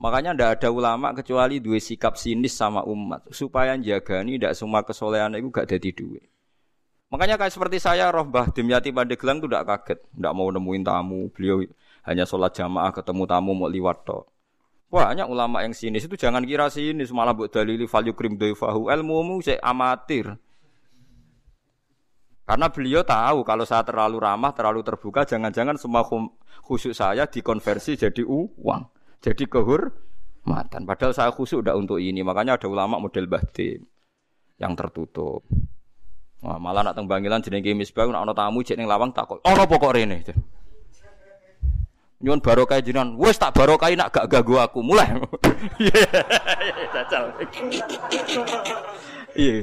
Makanya tidak ada ulama kecuali dua sikap sinis sama umat. Supaya jaga ini tidak semua kesolehan itu gak jadi duit. Makanya kayak seperti saya, roh Mbah Dimyati Pandeglang itu tidak kaget, tidak mau nemuin tamu. Beliau hanya sholat jamaah ketemu tamu mau liwat toh. Banyak ulama yang sinis itu jangan kira sinis malah buat dalili value krim doifahu ilmu saya amatir. Karena beliau tahu kalau saya terlalu ramah, terlalu terbuka, jangan-jangan semua khusyuk saya dikonversi jadi uang, jadi kehormatan. Padahal saya khusyuk udah untuk ini, makanya ada ulama model batin yang tertutup. Wah, malah nak teng Bangilan jenenge Misbah nak ana tamu jek ning lawang takut. Ana apa kok rene? Nyuwun barokah jenengan. Wis tak barokah nak gak ganggu aku. Mulai. Iya. Iya.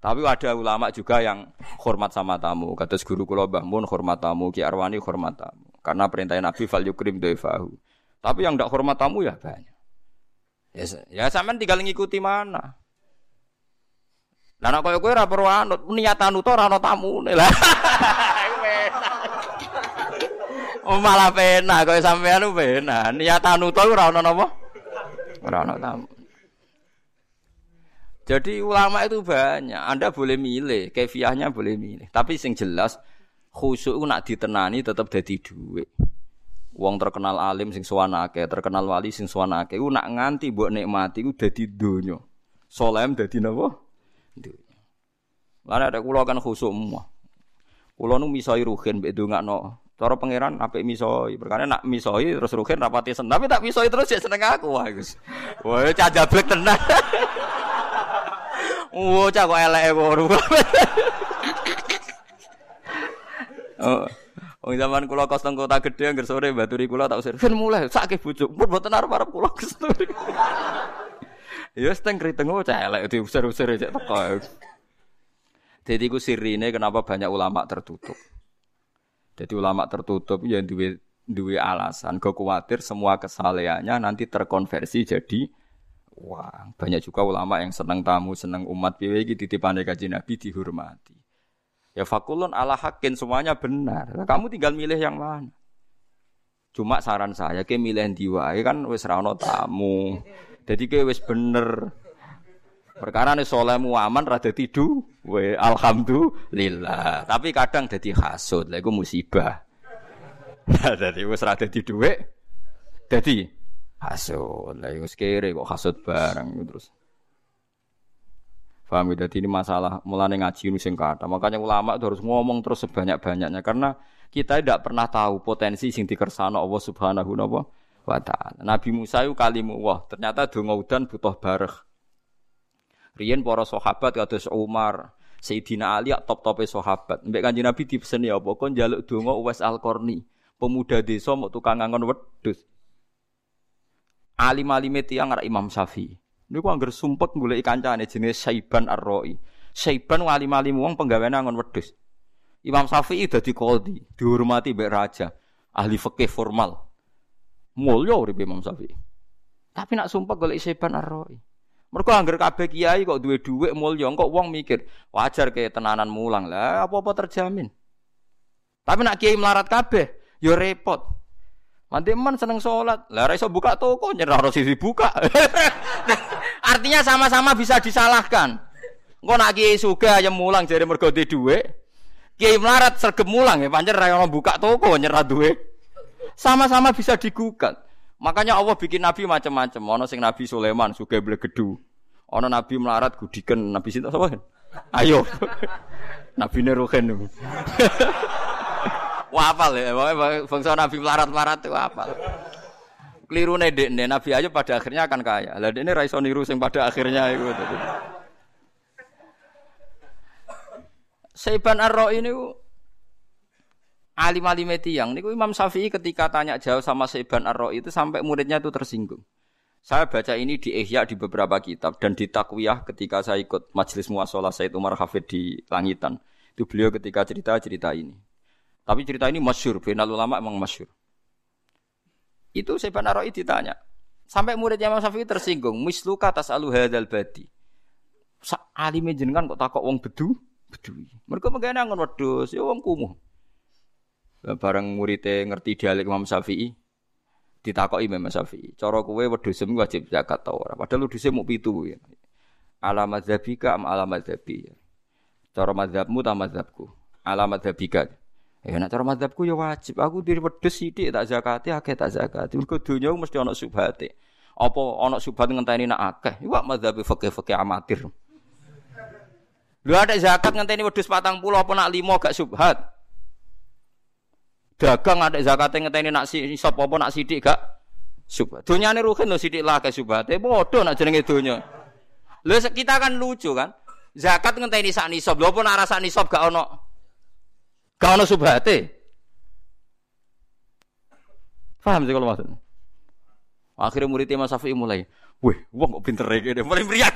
Tapi ada ulama juga yang hormat sama tamu. Kata guru kula Mbah Mun hormat tamu, Ki Arwani hormat tamu. Karena perintah Nabi fal yukrim doifahu. Tapi yang tidak hormat tamu ya banyak. Ya, ya sampean tinggal ngikuti mana. Lah nek koyo kowe ora niatan uta ora ana tamune. Lah. Oh malah pena kowe sampean pena. Niatan uta ora ana napa? Ora ana tamu. Jadi ulama itu banyak. Anda boleh milih, kefiahnya boleh milih. Tapi sing jelas khusyuk nak ditenani tetap jadi duit. Wong terkenal alim sing suwanake, terkenal wali sing suwanake, ku nak nganti mbok nikmati ku dadi donya. Solem dadi napa? Donya. Lan ada kula kan khusyuk semua. Kula nu misoi ruhin mbek ndongakno. Cara pangeran apik misoi, perkara nak misoi terus ruhin rapati seneng, tapi tak misoi terus ya seneng aku wah Gus. Wah, cah jablek tenan. Cah kok elek ngono. Oh. Wong zaman kula kos teng kota gedhe angger sore baturi kula tak usir. Ben mulai sakit bujuk. Pun mboten arep-arep kula kestur. Ya seteng kriteng oh cah elek diusir-usir cek teko. Jadi ku sirine kenapa banyak ulama tertutup. Jadi ulama tertutup ya duwe duwe alasan. Gue khawatir semua kesalehannya nanti terkonversi jadi Wah, banyak juga ulama yang senang tamu, senang umat piye iki titipane kanjeng Nabi dihormati. Ya fakulun ala hakin semuanya benar. Kamu tinggal milih yang mana. Cuma saran saya ke milih yang diwai kan wis ra tamu. Jadi ke wis bener. Perkara nih solemu aman rada tidu, we alhamdulillah. Tapi kadang jadi hasud, lah musibah. Jadi rada tidu we, jadi hasud. Lah iku kere kok hasud bareng terus. Paham ya? Jadi ini masalah mulane ngaji ini sing kata. Makanya ulama itu harus ngomong terus sebanyak-banyaknya karena kita tidak pernah tahu potensi sing dikersano Allah Subhanahu wa taala. Nabi Musa itu kalimu wah, ternyata donga udan butuh bareh. Riyen para sahabat kados Umar, Sayyidina Ali top-tope sahabat. Mbek Kanjeng Nabi dipeseni apa kon njaluk donga Uwais Al-Qarni, pemuda desa mau tukang ngangon wedhus alim-alime tiyang arek Imam Syafi'i. Niku anggar sumpek golek kancane jenis Saiban Ar-Ra'i. Saiban alim-alim wong penggaweane angon wedhus. Imam Syafi'i dadi qadhi, dihormati mbek raja, ahli fikih formal. Mulya urip Imam Syafi'i. Tapi nak sumpah golek Saiban Ar-Ra'i. Mergo anggar kabeh kiai kok duwe dhuwit mulya, kok wong mikir, wajar ke tenanan mulang lah, apa-apa terjamin. Tapi nak kiai melarat kabeh, ya repot. Mandi man seneng sholat, lah iso buka toko nyerah harus sisi buka. Artinya sama-sama bisa disalahkan. Engko nak kiai suga yang mulang jadi mergo duwe. Kiai melarat sergem mulang ya pancen ra buka toko nyerah duwe. Sama-sama bisa digugat. Makanya Allah bikin nabi macam-macam. Ono sing Nabi Sulaiman suga blegedu. Ono nabi melarat gudiken nabi sinta sapa? Ayo. nabi Neruhen. Wafal ya, bangsa Nabi melarat-melarat itu wafal. Keliru nih Nabi aja pada akhirnya akan kaya. Lah ini raiso niru sing pada akhirnya itu. Saiban Ar-Ra ini alim-alim yang niku Imam Syafi'i ketika tanya jauh sama Saiban Ar-Ra itu sampai muridnya itu tersinggung. Saya baca ini di Ihya di beberapa kitab dan di Takwiyah ketika saya ikut majelis muasalah Said Umar Hafid di Langitan. Itu beliau ketika cerita-cerita ini. Tapi cerita ini masyur, final ulama emang masyur. Itu saya Aroi ditanya. Sampai muridnya Imam Syafi'i tersinggung. Misluka atas alu hadal badi. Alime jenengan kok takok wong bedu? Bedu. Mereka mengenai angon wedus, ya wong kumuh. Bareng muridnya ngerti dialek Imam Syafi'i, ditakoki Imam Syafi'i. Cara kowe wedhusem wajib zakat ta ora? Padahal wedhuse mau pitu ya. Ala madzhabika am ala madzhabi. Cara madzhabmu ta madzhabku? Ala madzhabika. Ya nek cara madzhabku ya wajib. Aku diri wedhus sithik tak zakati akeh tak zakati. Mergo donya mesti ana subhate. Apa ana subhat ngenteni nak akeh. Iku madzhab fikih-fikih amatir. Lu ada zakat ngenteni wedhus 40 apa nak 5 gak subhat. Dagang ada zakat ngenteni nak sop apa nak sithik gak subhat. Donyane ruhin lho sithik lah ke subhate. Padha nak jenenge donya. Lho kita kan lucu kan. Zakat ngenteni sak nisab. Lho apa nak rasa nisab gak ono Gak ono subhate. Paham sih kalau maksudnya? Akhirnya murid Imam Syafi'i mulai, wih, wong kok pinter ya mulai meriah.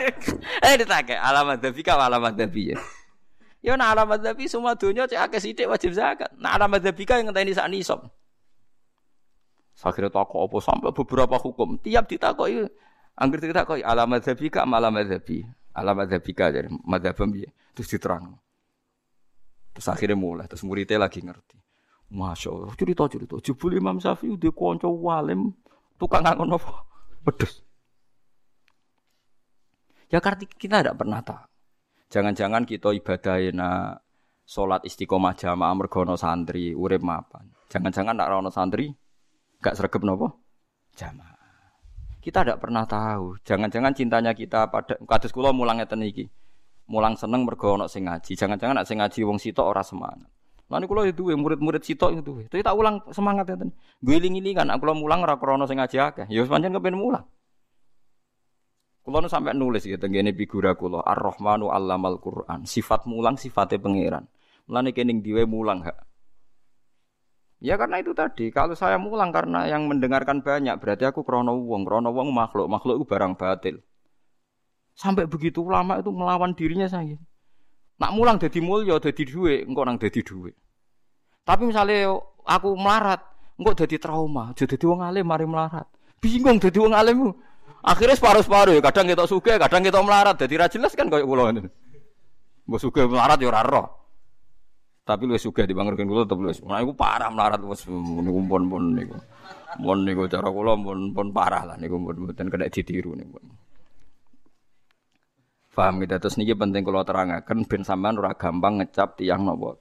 eh ditake alamat dabi kau alamat dabi ya. Nah alamat dabi semua dunia cek akeh sithik wajib zakat. Alamat dabi kau yang ngenteni sak nisab. Akhirnya takut apa sampai beberapa hukum. Tiap ditakoki angger ditakoki alamat zabika alamat zabi. Alamat zabika jadi madzhabem piye. Terus diterang. Terus akhirnya mulai terus muridnya lagi ngerti. Masya Allah, cerita cerita. Jebul Imam Syafi'i udah konco walim tukang ngangon apa? Pedes. Ya kita tidak pernah tahu. Jangan-jangan kita ibadahina sholat istiqomah jamaah mergono santri urip mapan. Jangan-jangan nak rono santri gak sergap nopo jamaah. Kita tidak pernah tahu. Jangan-jangan cintanya kita pada kados kula mulang ngeten iki. Mulang seneng mergo ana sing ngaji. Jangan-jangan nak sing ngaji wong sitok ora semangat. Lan kula ya duwe murid-murid sitok itu. Tapi tak ulang semangat ngeten. Guling-gilingan aku mulang ora krana sing ngaji akeh. Ya pancen kepen mulang. Kulo nu sampai nulis gitu, tenggene figura kulo Ar-Rahmanu Allamal Quran. Sifat mulang sifatnya pangeran. Mulane kening diwe mulang hak. Ya karena itu tadi, kalau saya mulang karena yang mendengarkan banyak, berarti aku krono wong, krono wong makhluk, makhluk itu barang batil. Sampai begitu lama itu melawan dirinya saya. Nak mulang jadi mulya, jadi duit, engkau nang jadi duit. Tapi misalnya aku melarat, engkau jadi trauma, jadi wong alim mari melarat. Bingung jadi wong alim. Akhirnya separuh-separuh ya, kadang kita suka, kadang kita melarat. Jadi ra jelas kan kayak kula ini. Mbok suka melarat ya ora roh. Tapi lu suka dibangurkan kula tetep lu. Nah iku parah melarat wis niku pun-pun niku. Mun niku cara kula pun pun parah lah niku pun mboten kena ditiru niku. Paham kita terus niki penting kalau terangaken ben sampean ora gampang ngecap tiang nopo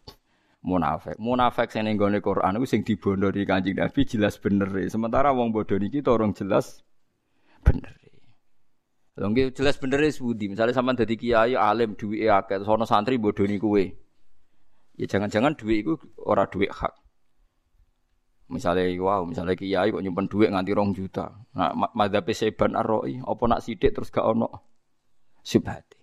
munafik. Munafik sing gone Quran iku sing dibondori Kanjeng Nabi jelas bener. Sementara wong bodoh niki orang jelas bener. Lho nggih jelas bener wis budi. Misale sampean dadi kiai alim duwike akeh, sono santri bodoni kowe. Ya jangan-jangan duit iku ora duit hak. Misalnya wow, misalnya kiai kok nyimpen duit nganti rong juta. Nah, madhab seban arroi, apa nak sidik terus gak ono subhati.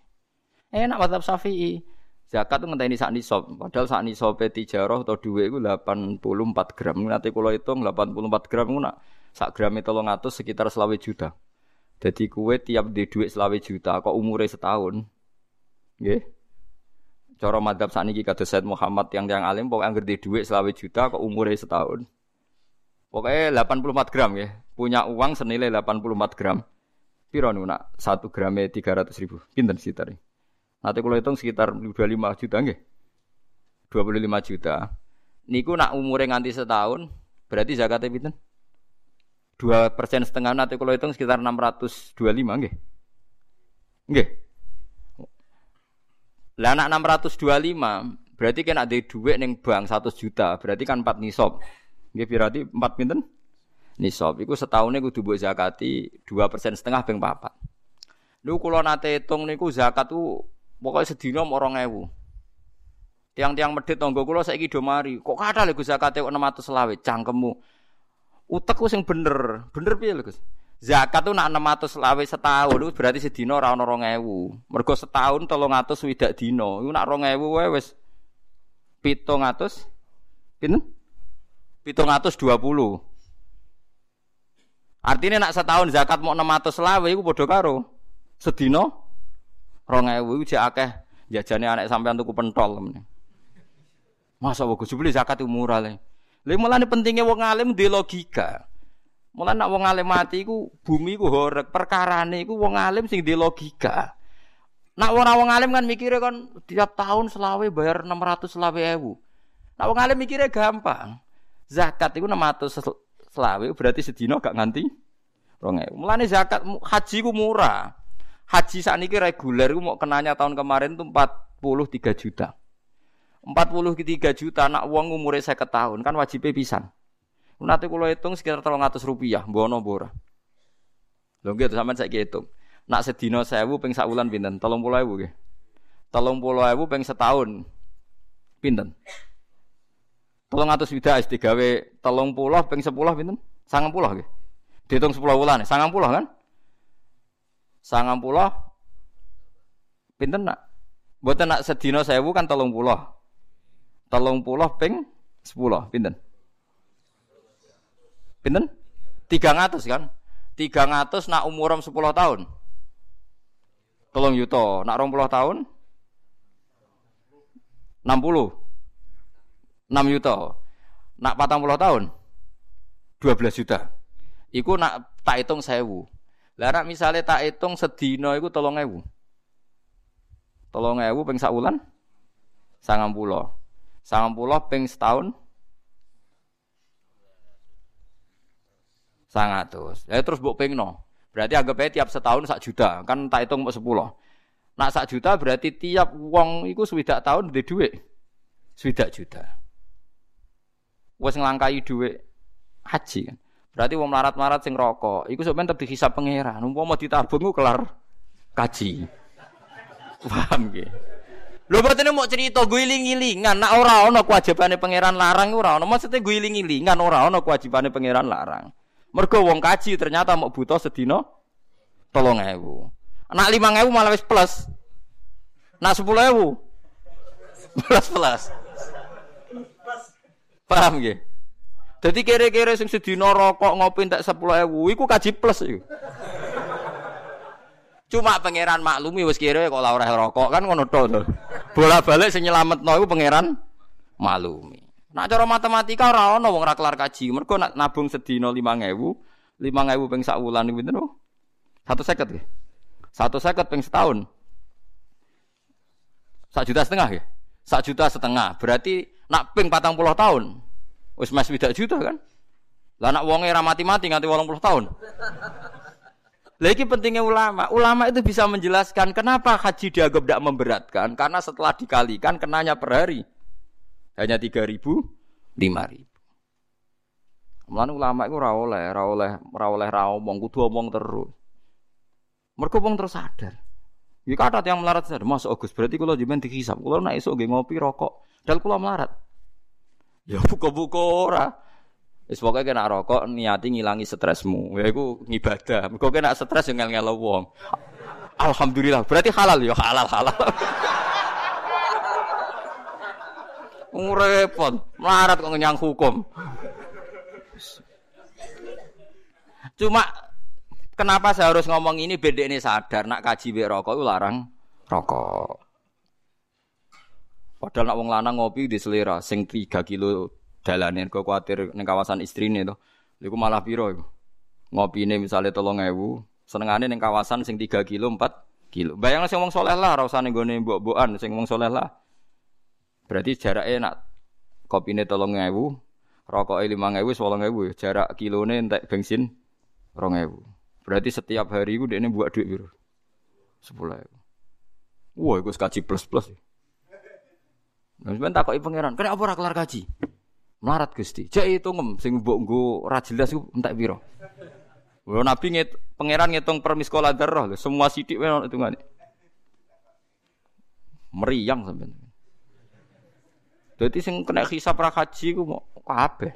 Eh nak madhab syafi'i, zakat tuh ngenteni sak nisab. Padahal sak nisab tijarah atau duit itu 84 gram. Nanti kalau hitung 84 gram itu nak sak gram itu ngatus sekitar selawe juta. Jadi kue tiap di duit selawe juta, kok umurnya setahun, Nggih. Cara madhab sakniki kados Said Muhammad yang yang alim pokoknya anggar di duit selawe juta kok umurnya setahun. Pokoknya 84 gram ya. Punya uang senilai 84 gram. Piro nih nak? 1 gramnya 300 ribu. Pinten sekitar Nanti kalau hitung sekitar 25 juta nggih. 25 juta. Niku nak umurnya nganti setahun, berarti zakatnya pinten? Dua persen setengah nanti kalau hitung sekitar 625 nggih. Nggih. Lah anak 625 berarti kan ada duit neng bank 100 juta, berarti kan 4 nisab. Nggih berarti 4 pinten? Nisab iku setahunnya kudu mbok zakati 2 persen setengah ping 4. Lu kula nate hitung niku zakat tuh pokoknya sedina mau 2000. Tiang-tiang medit tonggo kula saiki do mari. Kok kathah lho zakate kok 600 selawe cangkemmu. Utek sing bener. Bener piye lho, Gus? Zakat tuh nak 600 lawe setahun itu berarti sedina ora ono 2000. Mergo setahun 300 swidak dina. Iku nak 2000 wae wis 700 pinten? 720. Artinya nak setahun zakat mau 600 lawe iku padha karo sedina 2000 iku jek akeh jajane anak sampean tuku pentol. Masa kok Gus beli zakat itu murah le. Lha mulane pentingnya wong alim di logika. Mulane nak wong alim mati iku bumi iku horeg, perkarane iku wong alim sing di logika. Nak ora wong alim kan mikirnya kan tiap tahun selawe bayar 600 selawe ewu. Nak wong alim mikirnya gampang. Zakat iku 600 selawe berarti sedina gak nganti 2000. Mulane zakat haji ku murah. Haji saat ini reguler, mau kenanya tahun kemarin tuh 43 juta. 43 juta anak uang umurnya saya tahun kan wajib pisan. Nanti kalau hitung sekitar 300 rupiah, bono bora. Lho gitu sampean saya hitung. Nak sedino sewu ping sak wulan pinten? 30.000 nggih. 30.000 ping setahun. Pinten? 300 widah is digawe 30 ping 10 pinten? 90 nggih. Dihitung 10 wulan, 90 kan? 90 pinten nak? Mboten nak sedina sewu kan 30 telung puluh ping sepuluh. Pinten? Pinten? Tiga ngatus kan? Tiga ngatus nak umuram sepuluh tahun. Tolong yuto. Nak rong puluh tahun? Enam puluh. Enam yuto. Nak patang puluh tahun? 12 juta. Iku nak tak hitung sewu. Lah nak misale tak hitung sedina iku 3000. 3000 ping sak wulan 90. 90 ping setahun sangatus. Ya terus mbok pingno. Berarti anggap aja tiap setahun sak juta, kan tak hitung mau sepuluh. Nak sak juta berarti tiap uang itu swidak tahun di duit. Swidak juta. Wes ngelangkai duit haji kan. Berarti wong melarat-melarat sing rokok, iku sebenarnya tetep dihisab pangeran. Umpama ditabung ku kelar kaji. Paham ge? Lho berarti mau cerita guling-gilingan, nak ora ana kewajibane pangeran larang ora ana. Maksudnya guling-gilingan ora ana kewajibane pangeran larang. Mergo wong kaji ternyata mau butuh sedina tolong ewu. Nak lima ewu malah wis plus. Nak sepuluh ewu plus plus. Paham gak? Jadi kira-kira sing sedina rokok ngopi tak sepuluh ewu, iku kaji plus iku. Cuma pangeran maklumi wis kira kok ora rokok kan ngono to. Bola balik sing nyelametno iku pangeran maklumi. Nak cara matematika ora ana wong ora kelar kaji. Mergo nak nabung sedina 5000, 5000 ping sak wulan niku pinten? 150 nggih. 150 ping setahun. Sak juta setengah ya? Sak juta setengah. Berarti nak ping 40 tahun. Wis mas widak juta kan? Lah nak wonge ra mati-mati nganti 80 tahun. Lagi pentingnya ulama. Ulama itu bisa menjelaskan kenapa haji dianggap tidak memberatkan. Karena setelah dikalikan kenanya per hari. Hanya tiga ribu, lima ribu. Mulane ulama itu ora oleh, ora oleh, ora oleh ra omong, kudu omong terus. Mergo wong terus sadar. Ya kata yang melarat sadar, Mas Agus berarti kalau jimen dihisap, kalau nak esok ngopi rokok, dal kula melarat. Ya buka-buka ora. Wis pokoke kena rokok niati ngilangi stresmu. Ya iku ngibadah. Mergo kena stres yo ngel-ngel wong. Alhamdulillah, berarti halal ya halal halal. Repot, melarat kok ngenyang hukum. Cuma kenapa saya harus ngomong ini beda ini sadar nak kaji be rokok larang rokok. Padahal nak wong lanang ngopi di selera sing 3 kilo dalanin kok kuatir ning kawasan istrine to. Iku malah piro iku? Ngopi ini misalnya tolong ewu, senengane ning kawasan sing 3 kilo 4 kilo. Bayangno sing wong soleh lah, ora usah ning gone mbok-mbokan sing wong soleh lah. Berarti jaraknya nak kopi ini tolong ewu, rokok lima ewu, sepuluh ewu, jarak kilone entek bensin rong ewu. Berarti setiap hari dia ini buat biru, sepuluh ewu. Wah, itu kaji plus plus. Nah, sebentar kok pangeran, kenapa ora kelar kaji? Melarat gusti. Jadi itu ngem, sing mbok nggo ora jelas iku entek piro. Wah, Nabi ngit, pangeran ngitung per miskola darah, semua sidik itu hitungane. Meriang sampean. Dadi sing kena hisab ra haji ku kabeh.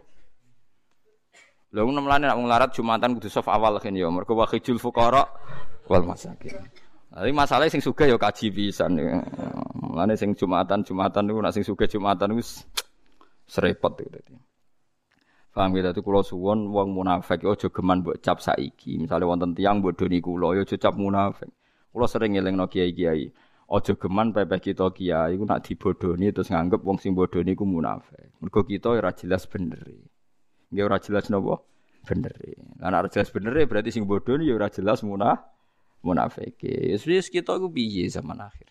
Lha ngono mlane nek wong larat Jumatan kudu saf awal kan ya, mergo wa khijul fuqara wal masakin. Tapi masalahnya sing sugih ya kaji pisan. Mulane sing Jumatan Jumatan niku nek sing sugih Jumatan wis serepot dadi. Paham ya dadi kula suwon wong munafik aja geman mbok cap saiki. Misale wonten tiyang bodoni kula ya aja cap munafik. Kula sering ngelingno kiai-kiai. Ojo geman pepeh kita kiai iku nak dibodoni terus nganggep wong sing bodoni iku munafik. Mergo kita ora jelas bener. Nggih ora jelas napa? Bener. Lah nek ora jelas bener berarti sing bodoni ya ora jelas munah munafik. Wis kita iku piye zaman akhir.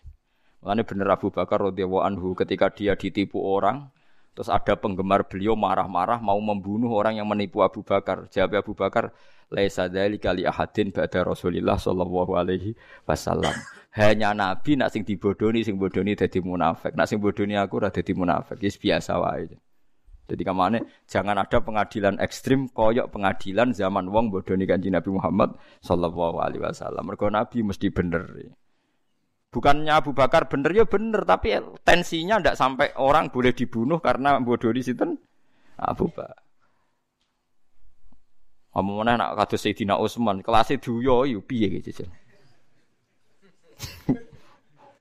Makanya bener Abu Bakar radhiyallahu anhu ketika dia ditipu orang terus ada penggemar beliau marah-marah mau membunuh orang yang menipu Abu Bakar. Jawab Abu Bakar, "Laisa dzalika li ahadin ba'da Rasulillah sallallahu alaihi wasallam." hanya nabi nak sing dibodoni sing bodoni dadi munafik. Nak sing bodoni aku ora dadi munafik. Wis biasa wae. Jadi kamane jangan ada pengadilan ekstrim koyok pengadilan zaman wong bodoni kanjeng Nabi Muhammad sallallahu alaihi wasallam. Mergo nabi mesti bener bukannya Abu Bakar bener ya bener tapi tensinya ndak sampai orang boleh dibunuh karena bodoni sinten Abu Bakar Omongane nak kados Sayyidina Utsman, duyo yo piye gitu.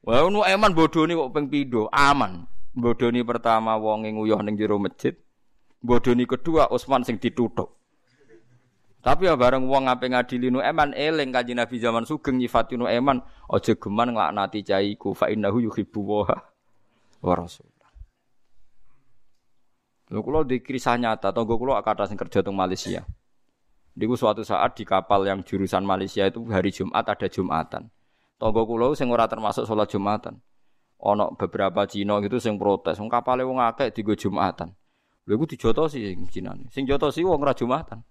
Wah, nu eman bodoni kok ping pindho, aman. Bodoni pertama wong nguyuh ning jero masjid. Bodoni kedua Utsman sing dituthuk. Tapi ya bareng wong ngape ngadili nu eman eling kanjeng Nabi zaman sugeng nyifati nu eman aja geman nglaknati caiku fa innahu yuhibbu wa wa rasul. Lho kula di kisah nyata tangga kula kata sing kerja teng Malaysia. Niku suatu saat di kapal yang jurusan Malaysia itu hari Jumat ada Jumatan. Tangga kula sing ora termasuk sholat Jumatan. Ono beberapa Cina gitu sing protes, wong kapale wong akeh digo Jumatan. Lha iku dijotosi sing Cina. Sing jotosi wong ora Jumatan.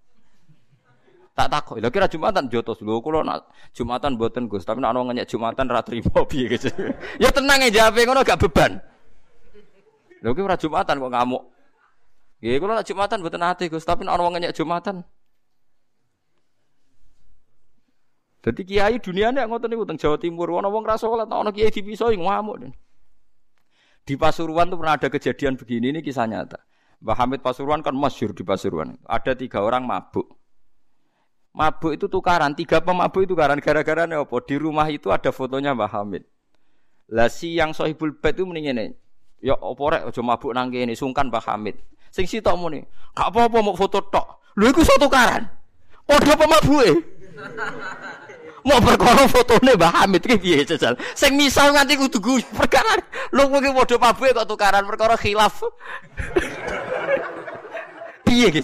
Tak takut, lha kira Jumatan jotos lho kula nak Jumatan mboten Gus, tapi nek ana ngenyek Jumatan ra trimo piye gitu. ya tenang e jawabe ngono gak beban. Lha ki ora Jumatan kok ngamuk. Nggih kula nak Jumatan mboten ate Gus, tapi nek ana wong ngenyek Jumatan Jadi kiai dunia nih ngotot nih teng Jawa Timur, wana wong rasa sholat, ana kiai dipisoi ngamuk. Di Pasuruan tuh pernah ada kejadian begini, ini kisah nyata. Mbah Pasuruan kan masyur di Pasuruan. Ada tiga orang mabuk. Mabuk itu tukaran, tiga pemabuk itu tukaran. Gara-gara apa? Di rumah itu ada fotonya Mbah Hamid. Lah si yang sohibul bed itu mendingin Ya apa rek aja mabuk nang kene, sungkan Mbah Hamid. Sing sitok muni, gak apa-apa mau foto tok. Lho iku satu tukaran. Padha pemabuke. Mau perkara fotone Mbah Hamid ki piye jajal. Sing misal nganti kudu gus perkara lu mungkin padha pabuke kok tukaran perkara khilaf. piye ki.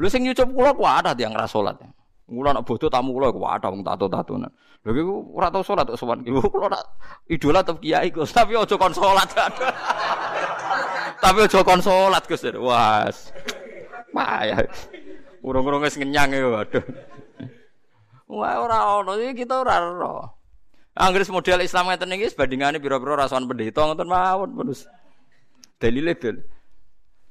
Lu sing nyucup kula ku ada yang ra salat. Kula nak bodoh tamu kula ku ada wong tato-tatonan. Lha iku ora tau salat kok sowan ki. Kula nak idola tetep kiai Gus, tapi aja kon salat. tapi aja kon salat Gus. Wah. Payah. Urung-urung wis ngenyang ya waduh. Wah ora ono iki kita ora ora. Anggris model Islam ngeten iki bandingane pira-pira rasuan pendeta ngoten mawon terus. Dalile dal.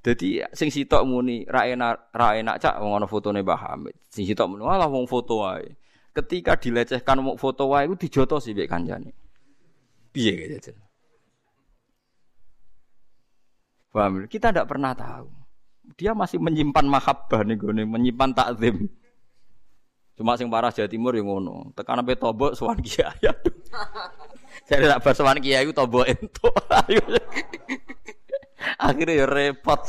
Dadi sing sitok muni ra enak ra enak cak wong ana fotone Mbah Hamid. Sing sitok muni walah wong foto wae. Ketika dilecehkan mau foto wae iku dijotosi mbek kancane. Piye gitu. Paham? Kita tidak pernah tahu dia masih menyimpan mahabbah nih gue menyimpan takzim. Cuma sing parah Jawa Timur yang ngono. Tekan sampai tobo sowan kiai. Saya tidak bersowan kiai itu tobo ento. Akhirnya ya repot.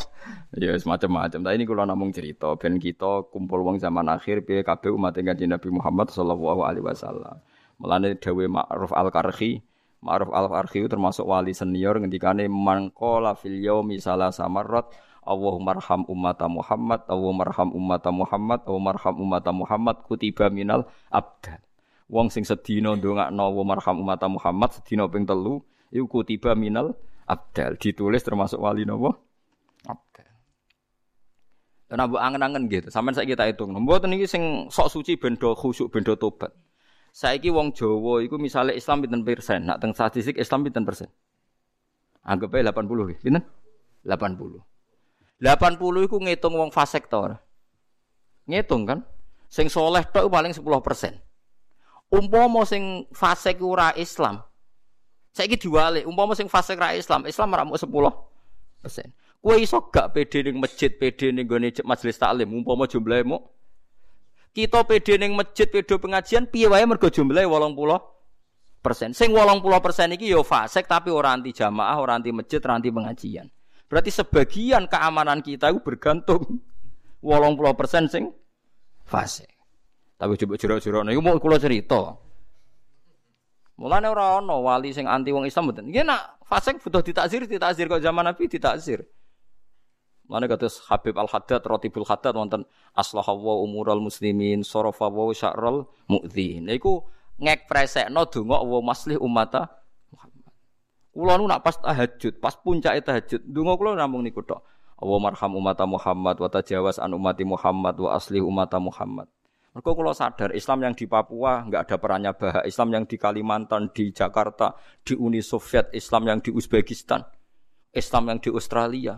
Ya semacam-macam. Tapi ini kalau namung cerita, ben kita kumpul wong zaman akhir pilih kabeh umat kanjeng Nabi Muhammad sallallahu alaihi wasallam. Mulane dawe Ma'ruf Al-Karhi, Ma'ruf Al-Karhi termasuk wali senior ngendikane mangkola fil yaumi salasah marrat Allahumma arham ummata Muhammad, Allahumma arham ummata Muhammad, Allahumma arham ummata Muhammad kutiba minal abdan. Wong sing sedina ndongakno Allahumma arham ummata Muhammad sedina ping telu iku kutiba minal abdal ditulis termasuk wali napa? Abdal. Dan abu angen-angen gitu. Sampeyan saya kita hitung. Mboten niki sing sok suci bendo khusuk bendo tobat. Saiki wong Jawa iku misalnya Islam pinten persen? Nak teng statistik Islam pinten persen? Anggap aja 80 pinten? 80. 80 iku ngitung wong fasik to Ngitung kan? Sing soleh tok paling 10%. Umpama sing fasik ora Islam. Saiki diwalik, umpama sing fasik ora Islam, Islam ora mung 10%. Kowe iso gak pede ning masjid, pede ning gone majelis taklim, umpama jumlahe mu kita pede ning masjid, pede pengajian piye wae mergo jumlahe 80 persen. Sing 80 persen iki yo fasik tapi ora anti jamaah, ora anti masjid, ora anti pengajian. Berarti sebagian keamanan kita itu bergantung wolong puluh persen sing fase. Tapi coba jero-jero nih mau kulo cerita. Mulane ora ana wali sing anti wong Islam mboten. Nggih nak fasik butuh ditakzir, ditakzir kok zaman Nabi ditakzir. Mana kata Habib Al Haddad, Rotibul Haddad wonten aslahawa umural muslimin, sorofa wa sya'ral mu'dhin. Iku ngekpresekno donga wa maslih ummata Kulo nu nak pas tahajud, pas puncak tahajud, donga kulo namung niku tok. Allah marham umat Muhammad wa tajawaz an umati Muhammad wa asli umat Muhammad. Mergo kula sadar Islam yang di Papua nggak ada perannya bahak, Islam yang di Kalimantan, di Jakarta, di Uni Soviet, Islam yang di Uzbekistan, Islam yang di Australia.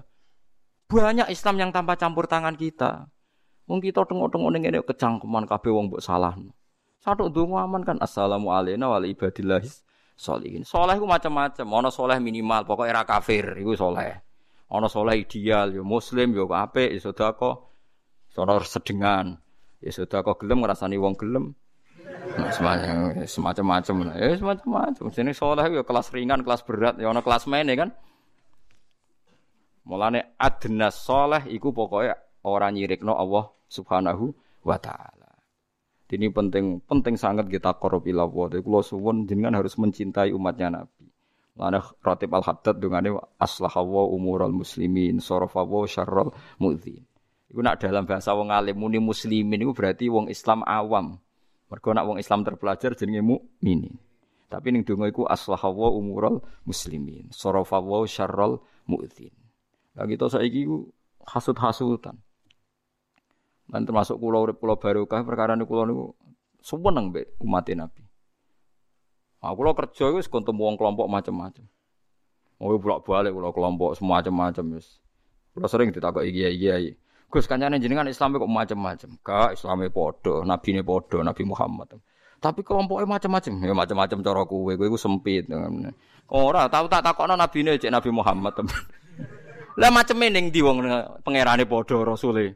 Banyak Islam yang tanpa campur tangan kita. Wong kita tengok-tengok ning ngene kecangkeman kabeh wong mbok salahno. Satu donga aman kan assalamualaikum warahmatullahi solihin. Soleh ku macam-macam. Ono soleh minimal, pokoknya era kafir, itu soleh. Ono soleh ideal, yo muslim, yo ape, yo sodako, sono sedengan, yo sodako gelem ngerasani wong gelem. Nah, semacam semacam-macam ya semacam-macam. Sini soleh yo kelas ringan, kelas berat, yo ono kelas main ya kan. Mulane adna soleh iku pokoknya orang nyirikno Allah Subhanahu wa taala. Ini penting penting sangat kita korup Allah. Jadi kalau suwon jenengan harus mencintai umatnya Nabi. Mana Ratib Al-Haddad dungane aslahawa umural muslimin sarafawa syarral mudzin. Iku nak dalam bahasa wong alim muni muslimin iku berarti wong Islam awam. Mergo nak wong Islam terpelajar jenenge mukminin. Tapi ning donga iku aslahawa umural muslimin sarafawa syarral mudzin. Lah kita saiki iku hasud-hasutan. Dan termasuk kula urip kula barokah perkara niku kula niku seneng mbek umat Nabi. Aku lo kerja itu ketemu wong kelompok macam-macam. Mau bolak-balik kalau kelompok semacam-macam wis. Kulo sering ditakok iya iya. Gus kancane jenengan Islam kok macam-macam. Kak Islame padha, nabine padha, Nabi Muhammad. Tapi kelompoknya macam-macam. Ya macam-macam cara kowe, kowe iku sempit. Ora, tahu tak takokno nabine cek Nabi Muhammad. Lah macam ning ndi wong pangerane padha rasule.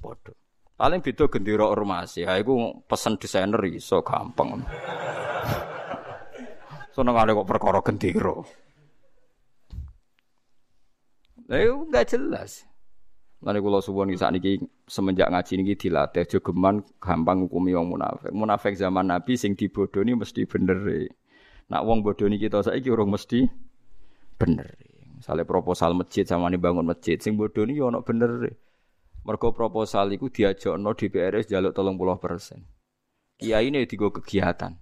Padha. Paling beda gendera ormas ya iku pesen desainer iso gampang. Seneng ada kok perkara gendera. Lah enggak jelas. Lalu kalau suwon saat ini semenjak ngaji ini dilatih jogeman gampang hukumi wong munafik. Munafik zaman Nabi sing dibodoni mesti bener. Nak wong bodoni kita saiki urung mesti bener. Misalnya proposal masjid sama nih bangun masjid, sing bodoni yo ono bener. Mergo proposal iku diajakno DPRS jaluk 30 persen. Kiai ini digo kegiatan.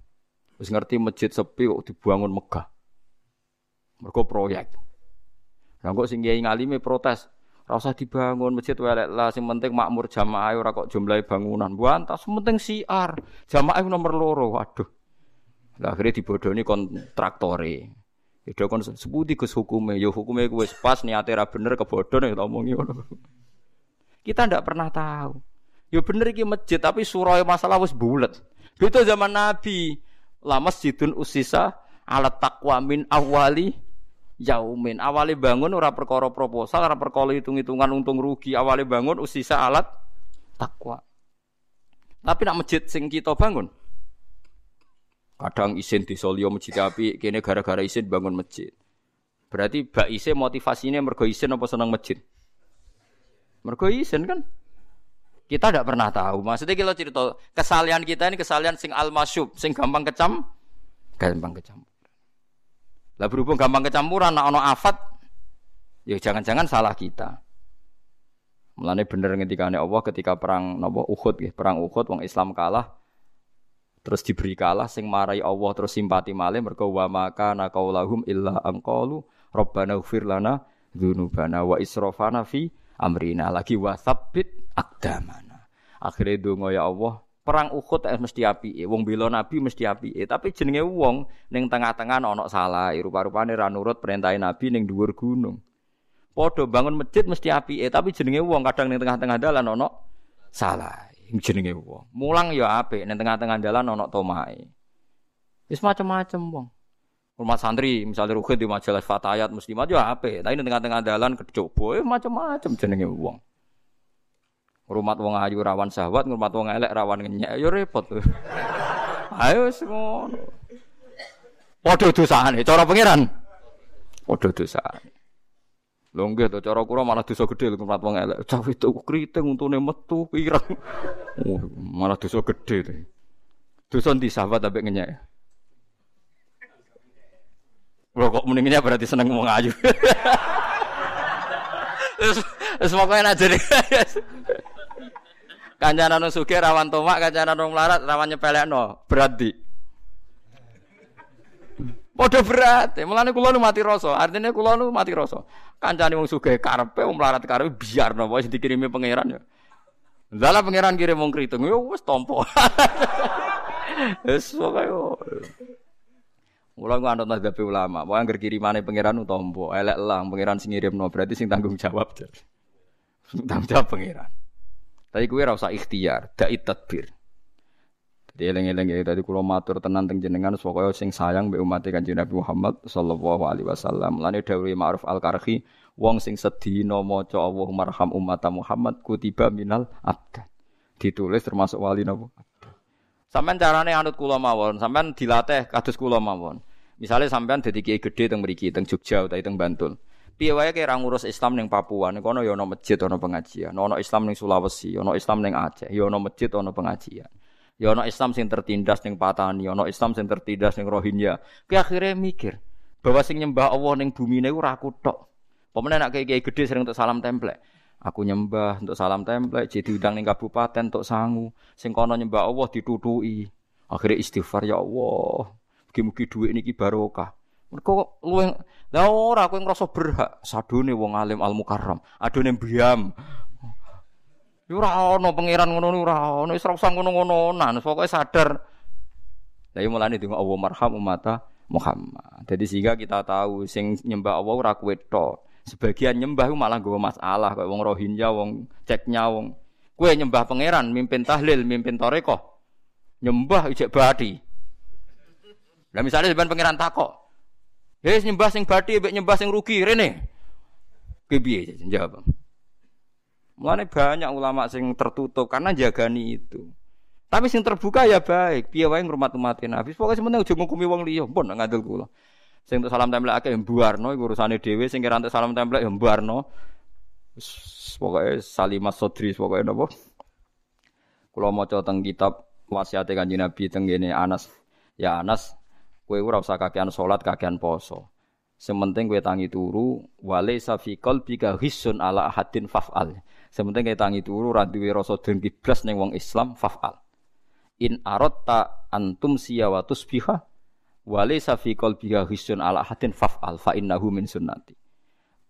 Wis ngerti masjid sepi kok dibangun megah. Mergo proyek. Lah kok sing kiai ngalime protes, ora usah dibangun masjid welek lah, sing penting makmur jamaah ora kok jumlahi bangunan. Buantas penting siar. Jamaah nomor loro. Waduh. Lah akhirnya dibodoni kontraktore. Ya kon sebuti Gus hukume, ya hukume wis pas niate ra bener kebodhon ya omongi. Kita ndak pernah tahu. Ya bener iki masjid tapi surau masalah wis bulet. Itu zaman Nabi la masjidun usisa alat taqwa min awali yaumin. Awali bangun ora perkara proposal, ora perkara hitung-hitungan untung rugi. Awali bangun usisa alat takwa. Tapi nak masjid sing kita bangun. Kadang isin di Solio masjid api, kene gara-gara isin bangun masjid. Berarti bak isin motivasinya mergo isin apa senang masjid? Mergo isin kan? Kita tidak pernah tahu. Maksudnya kita cerita kesalian kita ini kesalian sing almasyub, sing gampang kecam, gampang kecam. Lah berhubung gampang kecampuran, nak ono afat, ya jangan-jangan salah kita. Mulane bener ngendikane Allah ketika perang napa Uhud ya, perang Uhud wong Islam kalah terus diberi kalah sing marai Allah terus simpati malih mergo wa maka naqaulahum illa anqalu rabbana ighfir lana dzunubana wa israfana fi amrina lagi wasabbit akdamana. Akhirnya donga ya Allah, perang Uhud es mesti api, wong bela nabi mesti api. Tapi jenenge wong ning tengah-tengah ana salah, rupa-rupane ra nurut perintah nabi ning dhuwur gunung. Padha bangun masjid mesti api, tapi jenenge wong kadang ning tengah-tengah dalan ana salah. Jenenge wong. Mulang ya apik ning tengah-tengah dalan ana tomahe. Wis macam-macam wong. Rumah santri, misalnya Rukhid di majalah Fatayat Muslimat ya apik, tapi ning tengah-tengah dalan kecoba, eh macam-macam jenenge wong. Ngrumat wong ayu rawan syahwat, ngrumat wong elek rawan ngenyek, ya repot. Ayo ngono. Padha dosane, cara pangeran. Padha dosane. Lho nggih to cara kula malah dosa gedhe lho ngrumat wong elek. Cah itu kriting untune metu pirang. Oh, malah dosa gedhe to. Dosa ndi sahabat ambek ngenyek. Lho kok mendingnya berarti seneng wong ayu. Pokoke nak jadi. Kancanan wong sugih rawan tomak, kancanan wong melarat rawan nyepelekno. Berat di. Padha berat. Mulane kula nu mati rasa. Artinya kula nu mati rasa. Kancane wong sugih karepe wong melarat karepe biar napa wis dikirimi pangeran ya. Zala pangeran kirim wong kriting yo wis tampa. Wis pokoke. Mula ku anut mazhab ulama, wae anggere kirimane pangeran utampa, elek lah pangeran sing ngirimno berarti sing tanggung jawab. tanggung jawab pangeran. Tapi kuwi ora usah ikhtiar, dai tadbir. Jadi eling-eling ya tadi kula matur tenan teng jenengan pokoke sing sayang mbek umat Kanjeng Nabi Muhammad sallallahu alaihi wasallam. Lane dawuh Ma'ruf Al-Karhi, wong sing sedina maca Allahumma arham umat Muhammad kutiba minal abdan. Ditulis termasuk wali napa? Sampeyan carane anut kula mawon, sampeyan dilatih kados kula mawon. Misalnya sampean dadi kiai teng mriki teng Jogja utawa teng Bantul. Piye wae kira ngurus Islam ning Papua, ning kono ya ana masjid, ana pengajian. Ana Islam ning Sulawesi, ana Islam ning Aceh, ya ana masjid, ana pengajian. Ya ana Islam sing tertindas ning Patani, ana Islam sing tertindas ning Rohingya. Ki akhire mikir, Bahwa sing nyembah Allah ning bumi niku ora aku tok. Pemene nek kiai gede sering untuk salam templek. Aku nyembah untuk salam templek, jadi diundang ning kabupaten untuk sangu. Sing kono nyembah Allah ditutuki. Akhirnya istighfar ya Allah. Mugi-mugi dhuwit niki barokah. Mergo luwih lah ora kowe ngrasa berhak sadone wong alim al mukarram, adone mbiam. Yo ora ono pangeran ngono ora ono, wis ora usah ngono-ngononan, sadar. Lah yo mulane donga Allah marham umata Muhammad. Jadi sehingga kita tahu sing nyembah Allah ora kowe. Sebagian nyembah malah nggawa masalah kayak wong Rohingya, wong ceknya wong kowe nyembah pangeran, mimpin tahlil, mimpin toreko. Nyembah ijek badi. Lah misalnya sebenarnya pangeran takok, Hei nyembah sing bati, mbek nyembah sing rugi rene. Piye jawab. Mulane banyak ulama sing tertutup karena jagani itu. Tapi sing terbuka ya baik. Piye wae ngrumat umatin Nabi. Pokoke sementing aja ngukumi wong liya. Pun ngandel kula. Sing untuk salam templek akeh mbuarno iku urusane dhewe sing kira salam templek ya mbuarno. Pokoke Salimah Sodri pokoke napa. Kula maca teng kitab wasiate Kanjeng Nabi teng Anas. Ya Anas, Kue ora usah kakean salat, kakean poso. Sementing kue tangi turu, wale safikol bika hisun ala hadin faf'al. Sementing kue tangi turu, raduwe rasa dengki blas neng wong Islam faf'al. In ta antum siyawatus biha, wale safikol bika hisun ala hadin faf'al, fa innahu min sunnati.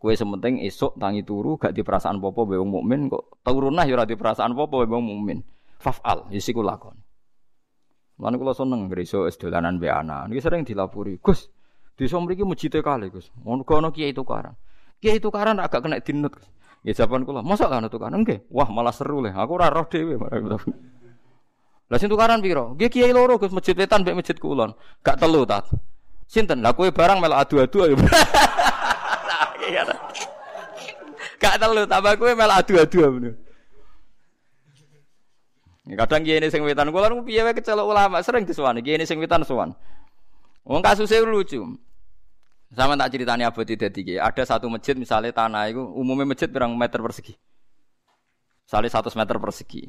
Kue sementing esok tangi turu, gak di perasaan popo be wong mukmin kok turunah ya ora di perasaan popo be wong mukmin. Faf'al, yisiku lakon. Lan kula seneng ngriso es dolanan be anak. Niki sering dilapuri. Gus, desa mriki mujite kali, Gus. Ngono kono kiai tukaran. Kiai tukaran agak kena dinut. Ya jawaban kula, mosok kan tukaran nggih. Wah, malah seru le. Aku ora roh dhewe. Lah sing tukaran piro? Nggih kiai loro Gus, masjid wetan mbek masjid kulon. Gak telu ta. Sinten? Lah kowe barang melok adu-adu ayo. Gak telu tambah kowe melok adu-adu bener. Kadang kiai ini sing wetan kula niku piye wae kecelok ulama sering disuwani kiai ini sing wetan suwan. Wong kasusnya lucu. Sama tak ceritanya abot dadi Ada satu masjid misalnya tanah itu umumnya masjid berang meter persegi. Misalnya 100 meter persegi.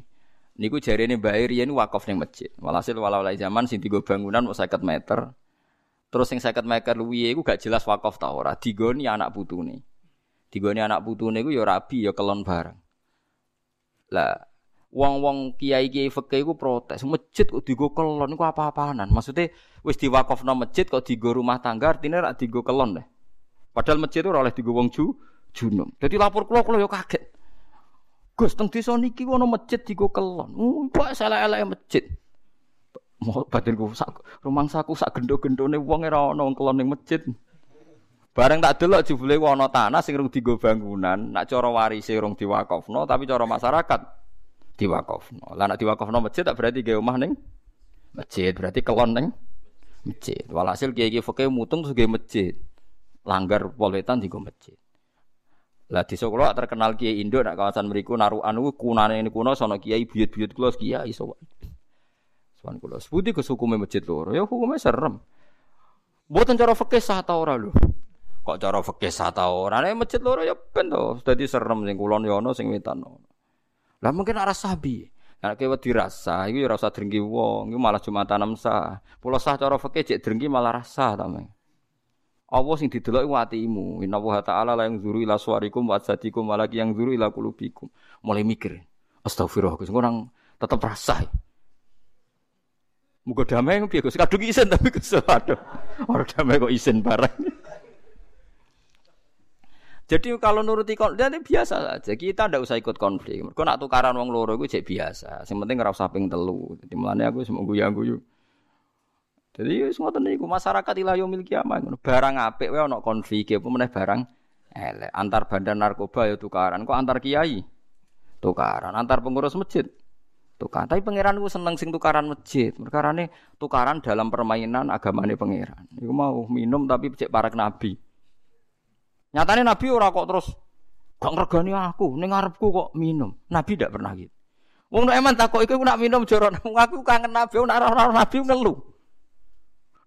Niku jari ini Mbak Irian wakaf ning masjid. Walhasil walau zaman sing tiga bangunan mau 50 meter. Terus sing 50 meter luwihe iku gak jelas wakaf ta ora. Digoni anak putune. Digoni anak putune iku ya rabi ya kelon bareng. Lah wong-wong kiai-kiai fikih iku protes, masjid kok digo kelon iku apa-apaanan. Maksudnya wis diwakafno masjid kok digo rumah tangga artinya rak digo kelon deh. Padahal masjid itu oleh digo wong ju junum. Jadi lapor kula kula yo kaget. Gus teng desa niki ono masjid digo kelon. Kok salah-elek masjid. Mau batinku sak rumangsaku sak gendo-gendone wong ora ono kelon ning masjid. Bareng tak delok jebule ana tanah sing rung digo bangunan, nak cara warise rung diwakafno tapi cara masyarakat diwakafno. Lah nek diwakafno masjid tak berarti gawe omah ning masjid, berarti kelon ning masjid. Walhasil kiai-kiai fikih mutung terus gawe masjid. Langgar poletan digo masjid. Lah di Solo terkenal kiai Indo nak kawasan mriku narukan ku kunane ini kuno sono kiai buyut-buyut kula kiai sowan. Sowan kula. Seputi ke hukume masjid loro. Ya hukume serem. Mboten cara fikih sah ta ora lho. Kok cara fikih sah ta ora? Nek masjid loro ya ben to. Dadi serem sing kulon ya ana sing wetan ana. Lah mungkin arah sabi. Nek kowe dirasa iku ora usah drengki wong, iku malah cuma tanam sah. Pulau sah cara fikih cek drengki malah rasa ta Allah sing didelok iku atimu. Inna wa ta'ala la yang zuru ila suwarikum wa ajsadikum walaki yang zuru ila kulubikum. Mulai mikir. Astagfirullah, Gus. Orang tetap rasa. Muga damai piye Gus? Kadung isen tapi Gus. Aduh. Orang damai kok isen barang. Jadi kalau nuruti konflik itu biasa saja. Kita tidak usah ikut konflik. Mereka nak tukaran wong loro itu cek biasa. Yang penting usah ping telu. Jadi mulanya aku semua guyu guyu. Jadi semua tadi masyarakat ilayah milki kiamat. Barang apik wae ono konflik apa meneh barang elek. Antar bandar narkoba ya tukaran. Kok antar kiai tukaran. Antar pengurus masjid tukaran. Tapi pangeran ku seneng sing tukaran masjid. Perkarane tukaran dalam permainan agamane pangeran. Iku mau minum tapi cek para nabi. Nyatanya Nabi ora kok terus gak ngergani aku, ning ngarepku kok minum. Nabi tidak pernah gitu. Wong nek eman takok iku nak minum jorok aku kangen Nabi, nak ora Nabi ngeluh.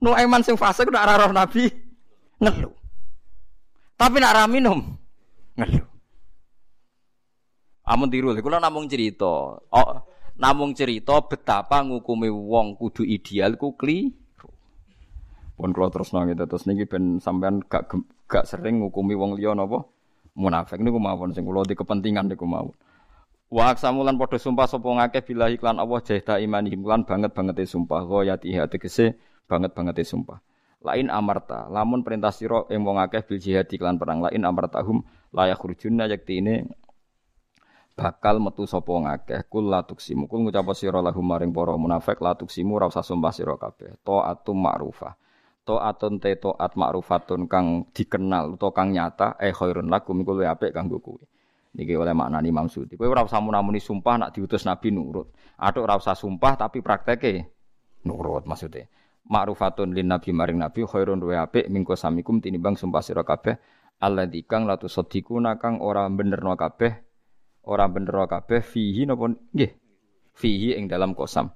Nu eman sing fase nak ora Nabi ngeluh. Tapi nak ora minum ngeluh. Amun tiru, kula namung cerita. Oh, namung cerita betapa ngukumi wong kudu ideal ku kli Pun kula terus gitu terus niki ben sampean gak gak sering ngukumi wong liya napa? Munafik niku mawon sing kula di kepentingan niku mawon. Wa aksamulan padha sumpah sapa ngakeh billahi klan Allah jahda imanihim lan banget bangete sumpah. Ghayati tegese banget bangete sumpah. Lain amarta, lamun perintah sira ing wong akeh bil jihad iklan perang lain amartahum layak khurujuna yakti ini bakal metu sapa ngakeh kul la tuksimu kul ngucap sira lahum maring para munafik la tuksimu ora usah sumpah sira kabeh. Taatum ma'rufah taatun te taat ma'rufatun kang dikenal utawa kang nyata eh khairun lakum iku luwih apik kanggo kowe. Niki oleh maknani Imam Sudi kowe ora usah munamuni sumpah nak diutus nabi nurut. Atuk ora usah sumpah tapi prakteke nurut maksudnya ma'rufatun lin nabi maring nabi khairun wa apik mingko samikum tinimbang sumpah sira kabeh. Alladzi kang latu sadiquna kang ora benerno kabeh ora benerno kabeh fihi napa nggih fihi ing dalam kosam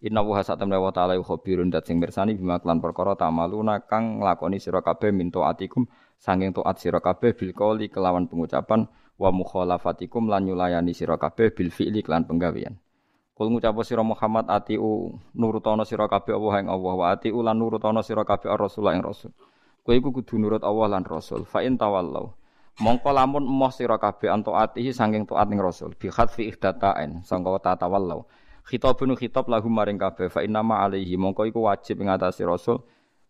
Inna wa satamna wa ta'ala khabirun dat sing mirsani bima klan perkara tamaluna kang nglakoni sira kabeh min taatikum sanging taat sira kabeh bil qoli kelawan pengucapan wa mukhalafatikum lan nyulayani sira kabeh bil fi'li klan penggawean. Kul ngucap sira Muhammad atiu nurutono sira kabeh Allah ing Allah wa atiu lan nurutono sira kabeh Rasul ing Rasul. Kowe iku kudu nurut Allah lan Rasul. Fa in tawallau. Mongko lamun emoh sira kabeh anto atihi saking taat ning Rasul. Bi khatfi ihdatain sangka ta tawallau. Khitabun khitab lahum maring kabeh fa inna ma alaihi mongko iku wajib ing atase Rasul.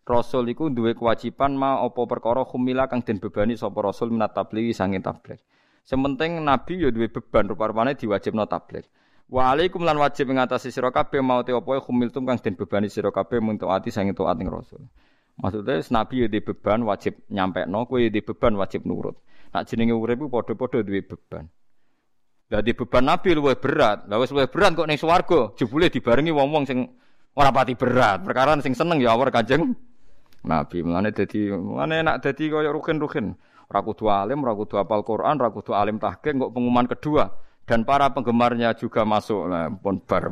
Rasul iku duwe kewajiban ma apa perkara khumila kang den bebani sapa Rasul minat tabligh saking tabligh. Sementing Nabi ya duwe beban rupa-rupane diwajibno tabligh. Wa alaikum lan wajib ngatasi sira kabeh mau te apa khumiltum kang den bebani sira kabeh mun taati sange taat ning Rasul. Maksudnya nabi ya beban wajib nyampe no, kue di beban wajib nurut. Nak jenenge urip padha-padha duwe beban. Dadi beban nabi luwih berat. Lah wis berat kok ning swarga, jebule dibarengi wong-wong sing ora pati berat. Perkara sing seneng ya awar Kanjeng Nabi. Mulane dadi mulane enak dadi kaya rukin-rukin. Ora kudu alim, ora kudu hafal Quran, ora kudu alim tahqiq kok pengumuman kedua dan para penggemarnya juga masuk nah, pun bar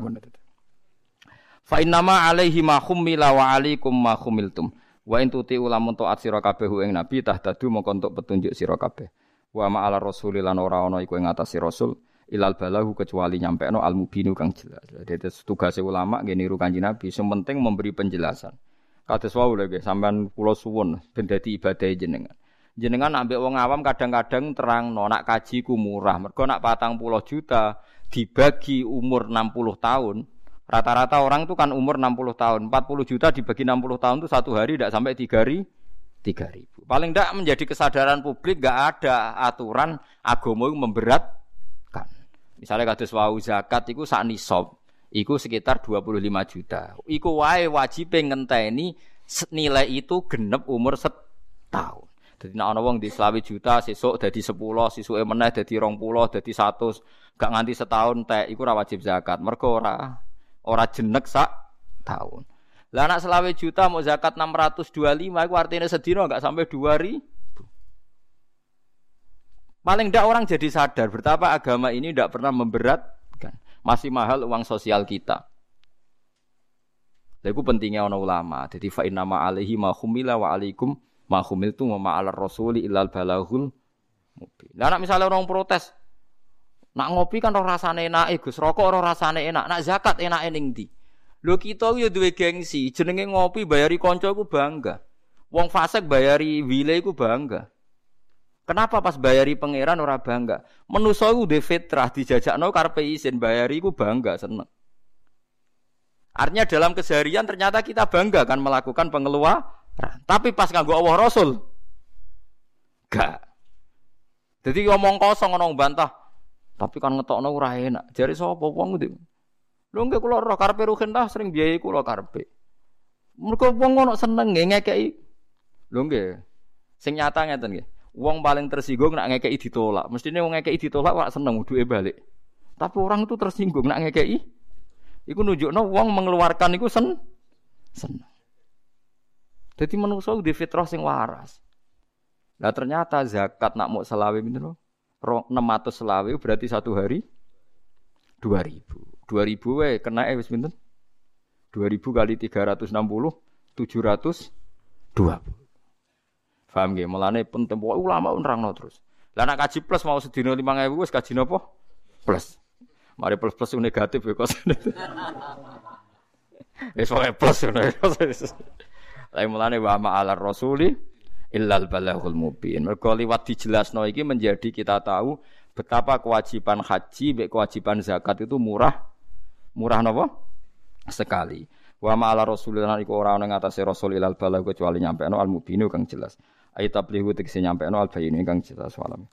Fa innama alaihi ma khummila wa alaikum ma khumiltum. Wa in tuti ulamun taat sira kabeh ing nabi tahtadu mongko entuk petunjuk sira kabeh. Wa ma ala rasul lan ora ana iku ing atase rasul ilal balahu kecuali nyampe no al mubinu kang jelas. Jadi tugas ulama nggih niru kanjeng Nabi, sing penting memberi penjelasan. Kados wau nggih sampean kula suwun ben dadi ibadah jenengan jenengan ambek wong awam kadang-kadang terang no, nak kaji ku murah. Mergo nak patang puluh juta dibagi umur 60 tahun, rata-rata orang itu kan umur 60 tahun. 40 juta dibagi 60 tahun itu satu hari tidak sampai tiga hari. Tiga ribu. Paling tidak menjadi kesadaran publik gak ada aturan agama yang memberatkan. Misalnya kados wau zakat itu sak nisab, iku sekitar 25 juta. Iku wae wajib ngenteni nilai itu genep umur setahun. Jadi nak ana wong di selawi juta sesuk dadi 10, sesuke meneh dadi 20, dadi 100, gak nganti setahun teh iku ora wajib zakat. Mergo ora ora jenek sak tahun. Lah anak selawi juta mau zakat 625 iku artinya sedina gak sampai 2000. Paling ndak orang jadi sadar betapa agama ini ndak pernah memberatkan. Masih mahal uang sosial kita. Lha pentingnya ana ulama. Jadi fa inna ma alaihi ma khumila wa alaikum ma tu ma ala rasuli ilal balahul mubin. Lah misale orang protes, nak ngopi kan roh rasane enak, Gus, rokok roh rasane enak, nak zakat enak ning ndi? Lho kita yo duwe gengsi, jenenge ngopi bayari kanca ku bangga. Wong fasik bayari wile ku bangga. Kenapa pas bayari pangeran ora bangga? Menusa ku de fitrah dijajakno karepe isin bayari ku bangga seneng. Artinya dalam keseharian ternyata kita bangga kan melakukan pengeluaran tapi pas nganggo Allah Rasul gak. Jadi ngomong kosong ngomong bantah. Tapi kan ngetokno ora enak. Jare sapa wong kuwi? Lho nggih kula roh karepe ruhin dah sering biayai kula karepe. Mergo wong ngono seneng nggih ngekeki. Lho nggih. Sing nyata ngeten nggih. Wong paling tersinggung nak ngekeki ditolak. Mestine wong ngekeki ditolak kok seneng duwe balik. Tapi orang itu tersinggung nak ngekeki. Iku nunjukno wong mengeluarkan iku sen seneng. Jadi manusia di fitrah sing waras. Nah ternyata zakat nak mau selawe itu loh. ratus selawe berarti satu hari dua ribu. Dua ribu eh kena eh wis Dua ribu kali tiga ratus enam puluh tujuh ratus dua puluh. Faham gak? Mulane pun tempo ulama no terus. Lah nak kaji plus mau lima ribu wis kaji nopo? Plus. Mari plus plus negatif ya kos. Wis plus. Lah mulane wa ma'alar rasuli illal balaghul mubin. Mergo liwat dijelasno iki menjadi kita tahu betapa kewajiban haji mek kewajiban zakat itu murah murah napa? sekali. Wa ma'ala rasulillah iku ora ana ing atase rasul ilal balagh kecuali nyampe al mubinu kang jelas. Ai tablihu tegese nyampe al bayinu kang jelas walam.